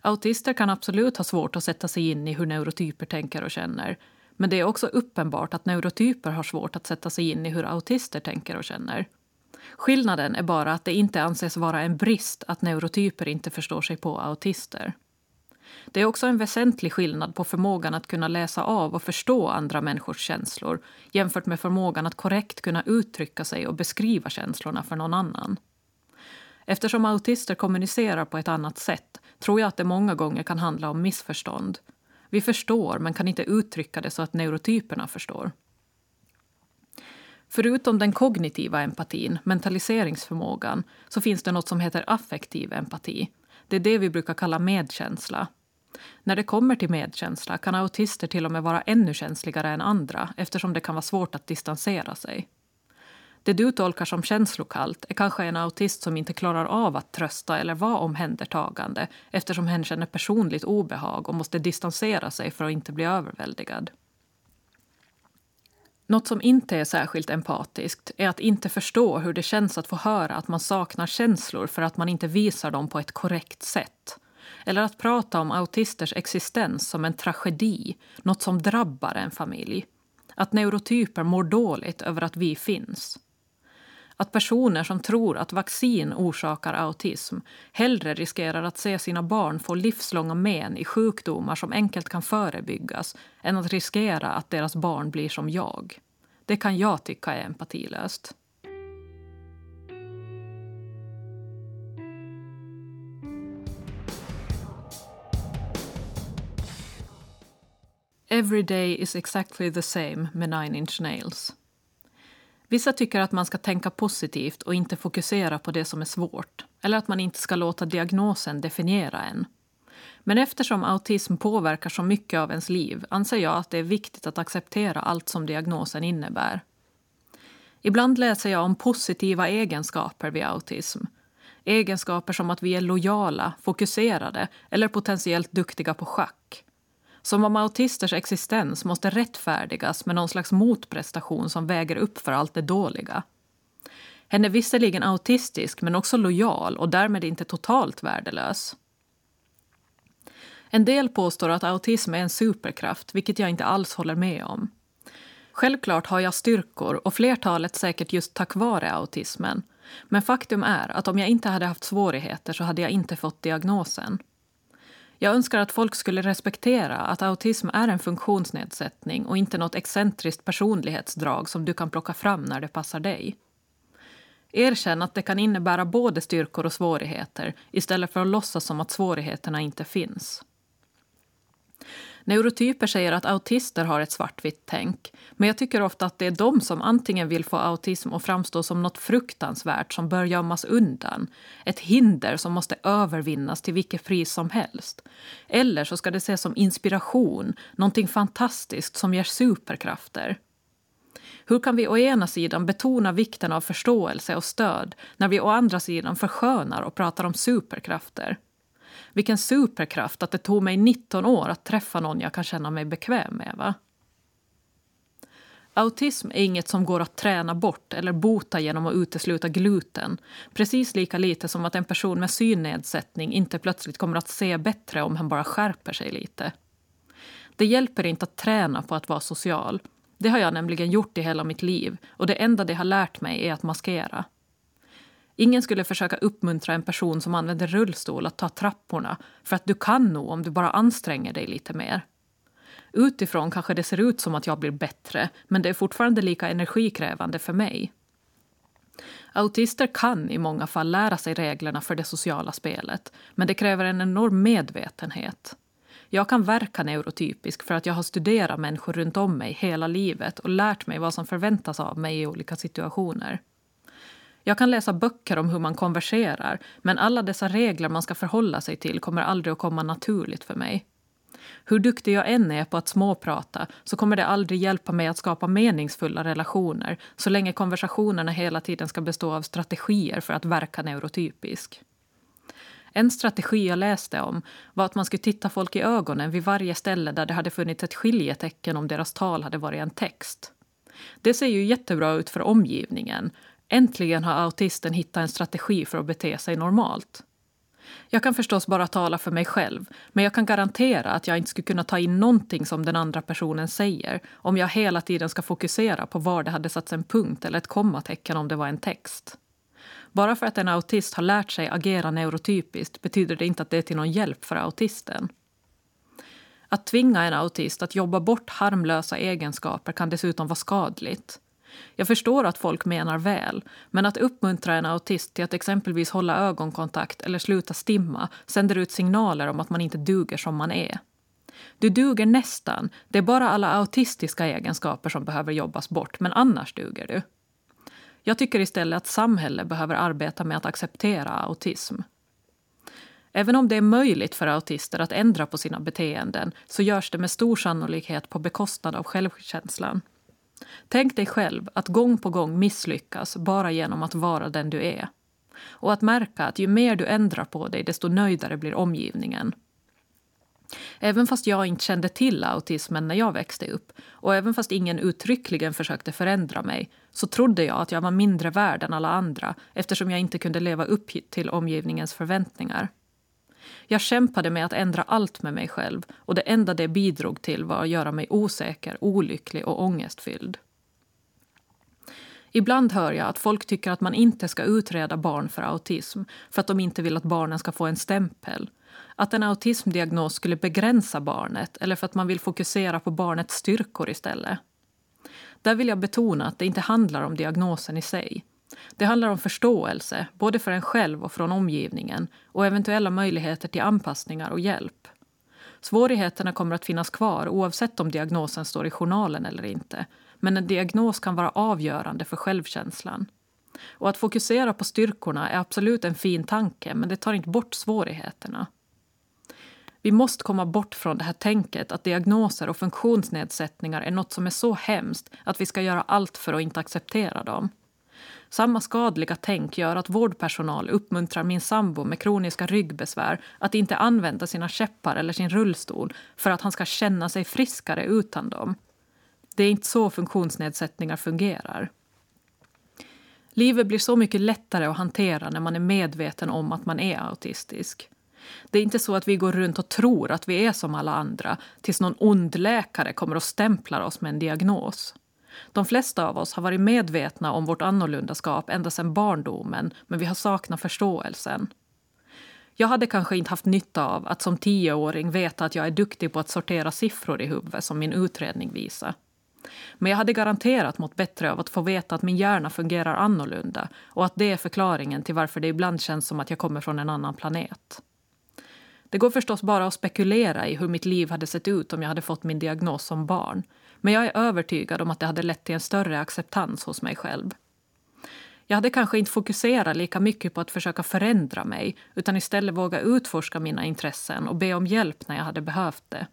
S1: Autister kan absolut ha svårt att sätta sig in i hur neurotyper tänker och känner. Men det är också uppenbart att neurotyper har svårt att sätta sig in i hur autister tänker och känner. Skillnaden är bara att det inte anses vara en brist att neurotyper inte förstår sig på autister. Det är också en väsentlig skillnad på förmågan att kunna läsa av och förstå andra människors känslor jämfört med förmågan att korrekt kunna uttrycka sig och beskriva känslorna för någon annan. Eftersom autister kommunicerar på ett annat sätt tror jag att det många gånger kan handla om missförstånd. Vi förstår, men kan inte uttrycka det så att neurotyperna förstår. Förutom den kognitiva empatin, mentaliseringsförmågan, så finns det något som heter affektiv empati. Det är det vi brukar kalla medkänsla. När det kommer till medkänsla kan autister till och med vara ännu känsligare än andra eftersom det kan vara svårt att distansera sig. Det du tolkar som känslokallt är kanske en autist som inte klarar av att trösta eller vara omhändertagande eftersom hen känner personligt obehag och måste distansera sig för att inte bli överväldigad. Något som inte är särskilt empatiskt är att inte förstå hur det känns att få höra att man saknar känslor för att man inte visar dem på ett korrekt sätt. Eller att prata om autisters existens som en tragedi, något som drabbar en familj. Att neurotyper mår dåligt över att vi finns. Att personer som tror att vaccin orsakar autism hellre riskerar att se sina barn få livslånga men i sjukdomar som enkelt kan förebyggas än att riskera att deras barn blir som jag. Det kan jag tycka är empatilöst. Every day is exactly the same med Nine Inch Nails. Vissa tycker att man ska tänka positivt och inte fokusera på det som är svårt. Eller att man inte ska låta diagnosen definiera en. Men eftersom autism påverkar så mycket av ens liv anser jag att det är viktigt att acceptera allt som diagnosen innebär. Ibland läser jag om positiva egenskaper vid autism. Egenskaper som att vi är lojala, fokuserade eller potentiellt duktiga på schack. Som om autisters existens måste rättfärdigas med någon slags motprestation som väger upp för allt det dåliga. Hen är visserligen autistisk men också lojal och därmed inte totalt värdelös. En del påstår att autism är en superkraft, vilket jag inte alls håller med om. Självklart har jag styrkor och flertalet säkert just tack vare autismen. Men faktum är att om jag inte hade haft svårigheter så hade jag inte fått diagnosen. Jag önskar att folk skulle respektera att autism är en funktionsnedsättning och inte något excentriskt personlighetsdrag som du kan plocka fram när det passar dig. Erkänn att det kan innebära både styrkor och svårigheter istället för att låtsas som att svårigheterna inte finns. Neurotyper säger att autister har ett svartvitt tänk. Men jag tycker ofta att det är de som antingen vill få autism att framstå som något fruktansvärt som bör gömmas undan. Ett hinder som måste övervinnas till vilket pris som helst. Eller så ska det ses som inspiration, någonting fantastiskt som ger superkrafter. Hur kan vi å ena sidan betona vikten av förståelse och stöd när vi å andra sidan förskönar och pratar om superkrafter? Vilken superkraft att det tog mig 19 år att träffa någon jag kan känna mig bekväm med. Va? Autism är inget som går att träna bort eller bota genom att utesluta gluten. Precis lika lite som att en person med synnedsättning inte plötsligt kommer att se bättre om han bara skärper sig lite. Det hjälper inte att träna på att vara social. Det har jag nämligen gjort i hela mitt liv och det enda det har lärt mig är att maskera. Ingen skulle försöka uppmuntra en person som använder rullstol att ta trapporna för att du kan nog om du bara anstränger dig lite mer. Utifrån kanske det ser ut som att jag blir bättre men det är fortfarande lika energikrävande för mig. Autister kan i många fall lära sig reglerna för det sociala spelet men det kräver en enorm medvetenhet. Jag kan verka neurotypisk för att jag har studerat människor runt om mig hela livet och lärt mig vad som förväntas av mig i olika situationer. Jag kan läsa böcker om hur man konverserar men alla dessa regler man ska förhålla sig till kommer aldrig att komma naturligt för mig. Hur duktig jag än är på att småprata så kommer det aldrig hjälpa mig att skapa meningsfulla relationer så länge konversationerna hela tiden ska bestå av strategier för att verka neurotypisk. En strategi jag läste om var att man skulle titta folk i ögonen vid varje ställe där det hade funnits ett skiljetecken om deras tal hade varit en text. Det ser ju jättebra ut för omgivningen Äntligen har autisten hittat en strategi för att bete sig normalt. Jag kan förstås bara tala för mig själv men jag kan garantera att jag inte skulle kunna ta in någonting som den andra personen säger om jag hela tiden ska fokusera på var det hade satts en punkt eller ett kommatecken om det var en text. Bara för att en autist har lärt sig agera neurotypiskt betyder det inte att det är till någon hjälp för autisten. Att tvinga en autist att jobba bort harmlösa egenskaper kan dessutom vara skadligt. Jag förstår att folk menar väl, men att uppmuntra en autist till att exempelvis hålla ögonkontakt eller sluta stimma sänder ut signaler om att man inte duger som man är. Du duger nästan. Det är bara alla autistiska egenskaper som behöver jobbas bort, men annars duger du. Jag tycker istället att samhället behöver arbeta med att acceptera autism. Även om det är möjligt för autister att ändra på sina beteenden så görs det med stor sannolikhet på bekostnad av självkänslan. Tänk dig själv att gång på gång misslyckas bara genom att vara den du är. Och att märka att ju mer du ändrar på dig desto nöjdare blir omgivningen. Även fast jag inte kände till autismen när jag växte upp och även fast ingen uttryckligen försökte förändra mig så trodde jag att jag var mindre värd än alla andra eftersom jag inte kunde leva upp till omgivningens förväntningar. Jag kämpade med att ändra allt med mig själv och det enda det bidrog till var att göra mig osäker, olycklig och ångestfylld. Ibland hör jag att folk tycker att man inte ska utreda barn för autism för att de inte vill att barnen ska få en stämpel. Att en autismdiagnos skulle begränsa barnet eller för att man vill fokusera på barnets styrkor istället. Där vill jag betona att det inte handlar om diagnosen i sig. Det handlar om förståelse, både för en själv och från omgivningen och eventuella möjligheter till anpassningar och hjälp. Svårigheterna kommer att finnas kvar oavsett om diagnosen står i journalen eller inte. Men en diagnos kan vara avgörande för självkänslan. Och att fokusera på styrkorna är absolut en fin tanke men det tar inte bort svårigheterna. Vi måste komma bort från det här tänket att diagnoser och funktionsnedsättningar är något som är så hemskt att vi ska göra allt för att inte acceptera dem. Samma skadliga tänk gör att vårdpersonal uppmuntrar min sambo med kroniska ryggbesvär att inte använda sina käppar eller sin rullstol för att han ska känna sig friskare utan dem. Det är inte så funktionsnedsättningar fungerar. Livet blir så mycket lättare att hantera när man är medveten om att man är autistisk. Det är inte så att vi går runt och tror att vi är som alla andra tills någon ond läkare kommer och stämplar oss med en diagnos. De flesta av oss har varit medvetna om vårt annorlundaskap ända sedan barndomen men vi har saknat förståelsen. Jag hade kanske inte haft nytta av att som tioåring veta att jag är duktig på att sortera siffror i huvudet som min utredning visar. Men jag hade garanterat mått bättre av att få veta att min hjärna fungerar annorlunda och att det är förklaringen till varför det ibland känns som att jag kommer från en annan planet. Det går förstås bara att spekulera i hur mitt liv hade sett ut om jag hade fått min diagnos som barn. Men jag är övertygad om att det hade lett till en större acceptans hos mig själv. Jag hade kanske inte fokuserat lika mycket på att försöka förändra mig utan istället våga utforska mina intressen och be om hjälp när jag hade behövt det.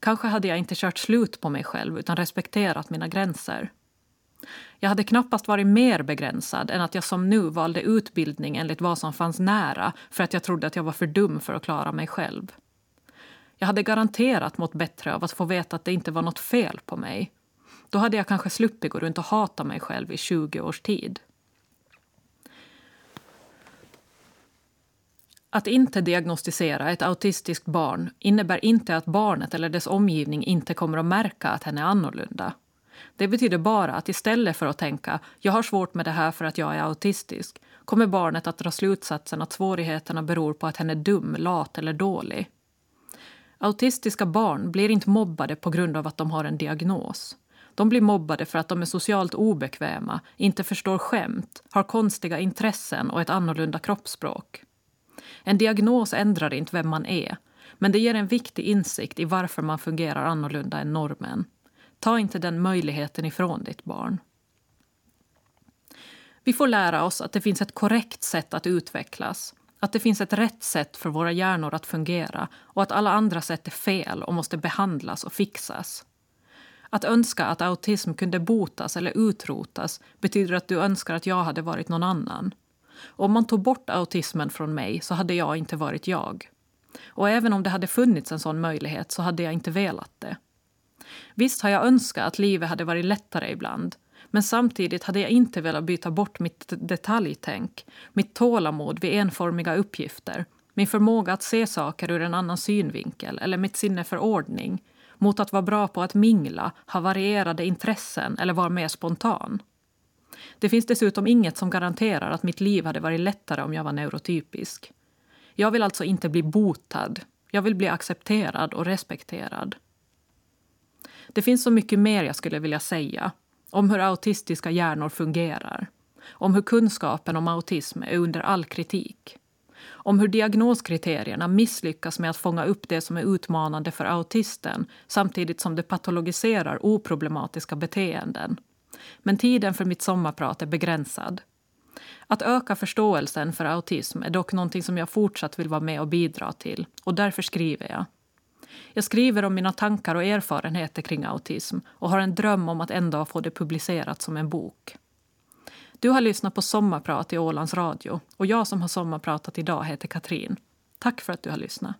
S1: Kanske hade jag inte kört slut på mig själv utan respekterat mina gränser. Jag hade knappast varit mer begränsad än att jag som nu valde utbildning enligt vad som fanns nära för att jag trodde att jag var för dum för att klara mig själv. Jag hade garanterat mått bättre av att få veta att det inte var något fel på mig. Då hade jag kanske sluppit gå runt och hata mig själv i 20 års tid. Att inte diagnostisera ett autistiskt barn innebär inte att barnet eller dess omgivning inte kommer att märka att hen är annorlunda. Det betyder bara att istället för att tänka jag har svårt med det här för att jag är autistisk kommer barnet att dra slutsatsen att svårigheterna beror på att hen är dum, lat eller dålig. Autistiska barn blir inte mobbade på grund av att de har en diagnos. De blir mobbade för att de är socialt obekväma, inte förstår skämt, har konstiga intressen och ett annorlunda kroppsspråk. En diagnos ändrar inte vem man är men det ger en viktig insikt i varför man fungerar annorlunda än normen. Ta inte den möjligheten ifrån ditt barn. Vi får lära oss att det finns ett korrekt sätt att utvecklas att det finns ett rätt sätt för våra hjärnor att fungera och att alla andra sätt är fel och måste behandlas och fixas. Att önska att autism kunde botas eller utrotas betyder att du önskar att jag hade varit någon annan. Om man tog bort autismen från mig så hade jag inte varit jag. Och även om det hade funnits en sån möjlighet så hade jag inte velat det. Visst har jag önskat att livet hade varit lättare ibland men samtidigt hade jag inte velat byta bort mitt detaljtänk, mitt tålamod vid enformiga uppgifter, min förmåga att se saker ur en annan synvinkel eller mitt sinne för ordning mot att vara bra på att mingla, ha varierade intressen eller vara mer spontan. Det finns dessutom inget som garanterar att mitt liv hade varit lättare om jag var neurotypisk. Jag vill alltså inte bli botad. Jag vill bli accepterad och respekterad. Det finns så mycket mer jag skulle vilja säga om hur autistiska hjärnor fungerar, om hur kunskapen om autism är under all kritik, om hur diagnoskriterierna misslyckas med att fånga upp det som är utmanande för autisten samtidigt som det patologiserar oproblematiska beteenden. Men tiden för mitt sommarprat är begränsad. Att öka förståelsen för autism är dock någonting som jag fortsatt vill vara med och bidra till och därför skriver jag. Jag skriver om mina tankar och erfarenheter kring autism och har en dröm om att en dag få det publicerat som en bok. Du har lyssnat på Sommarprat i Ålands Radio och jag som har sommarpratat idag heter Katrin. Tack för att du har lyssnat.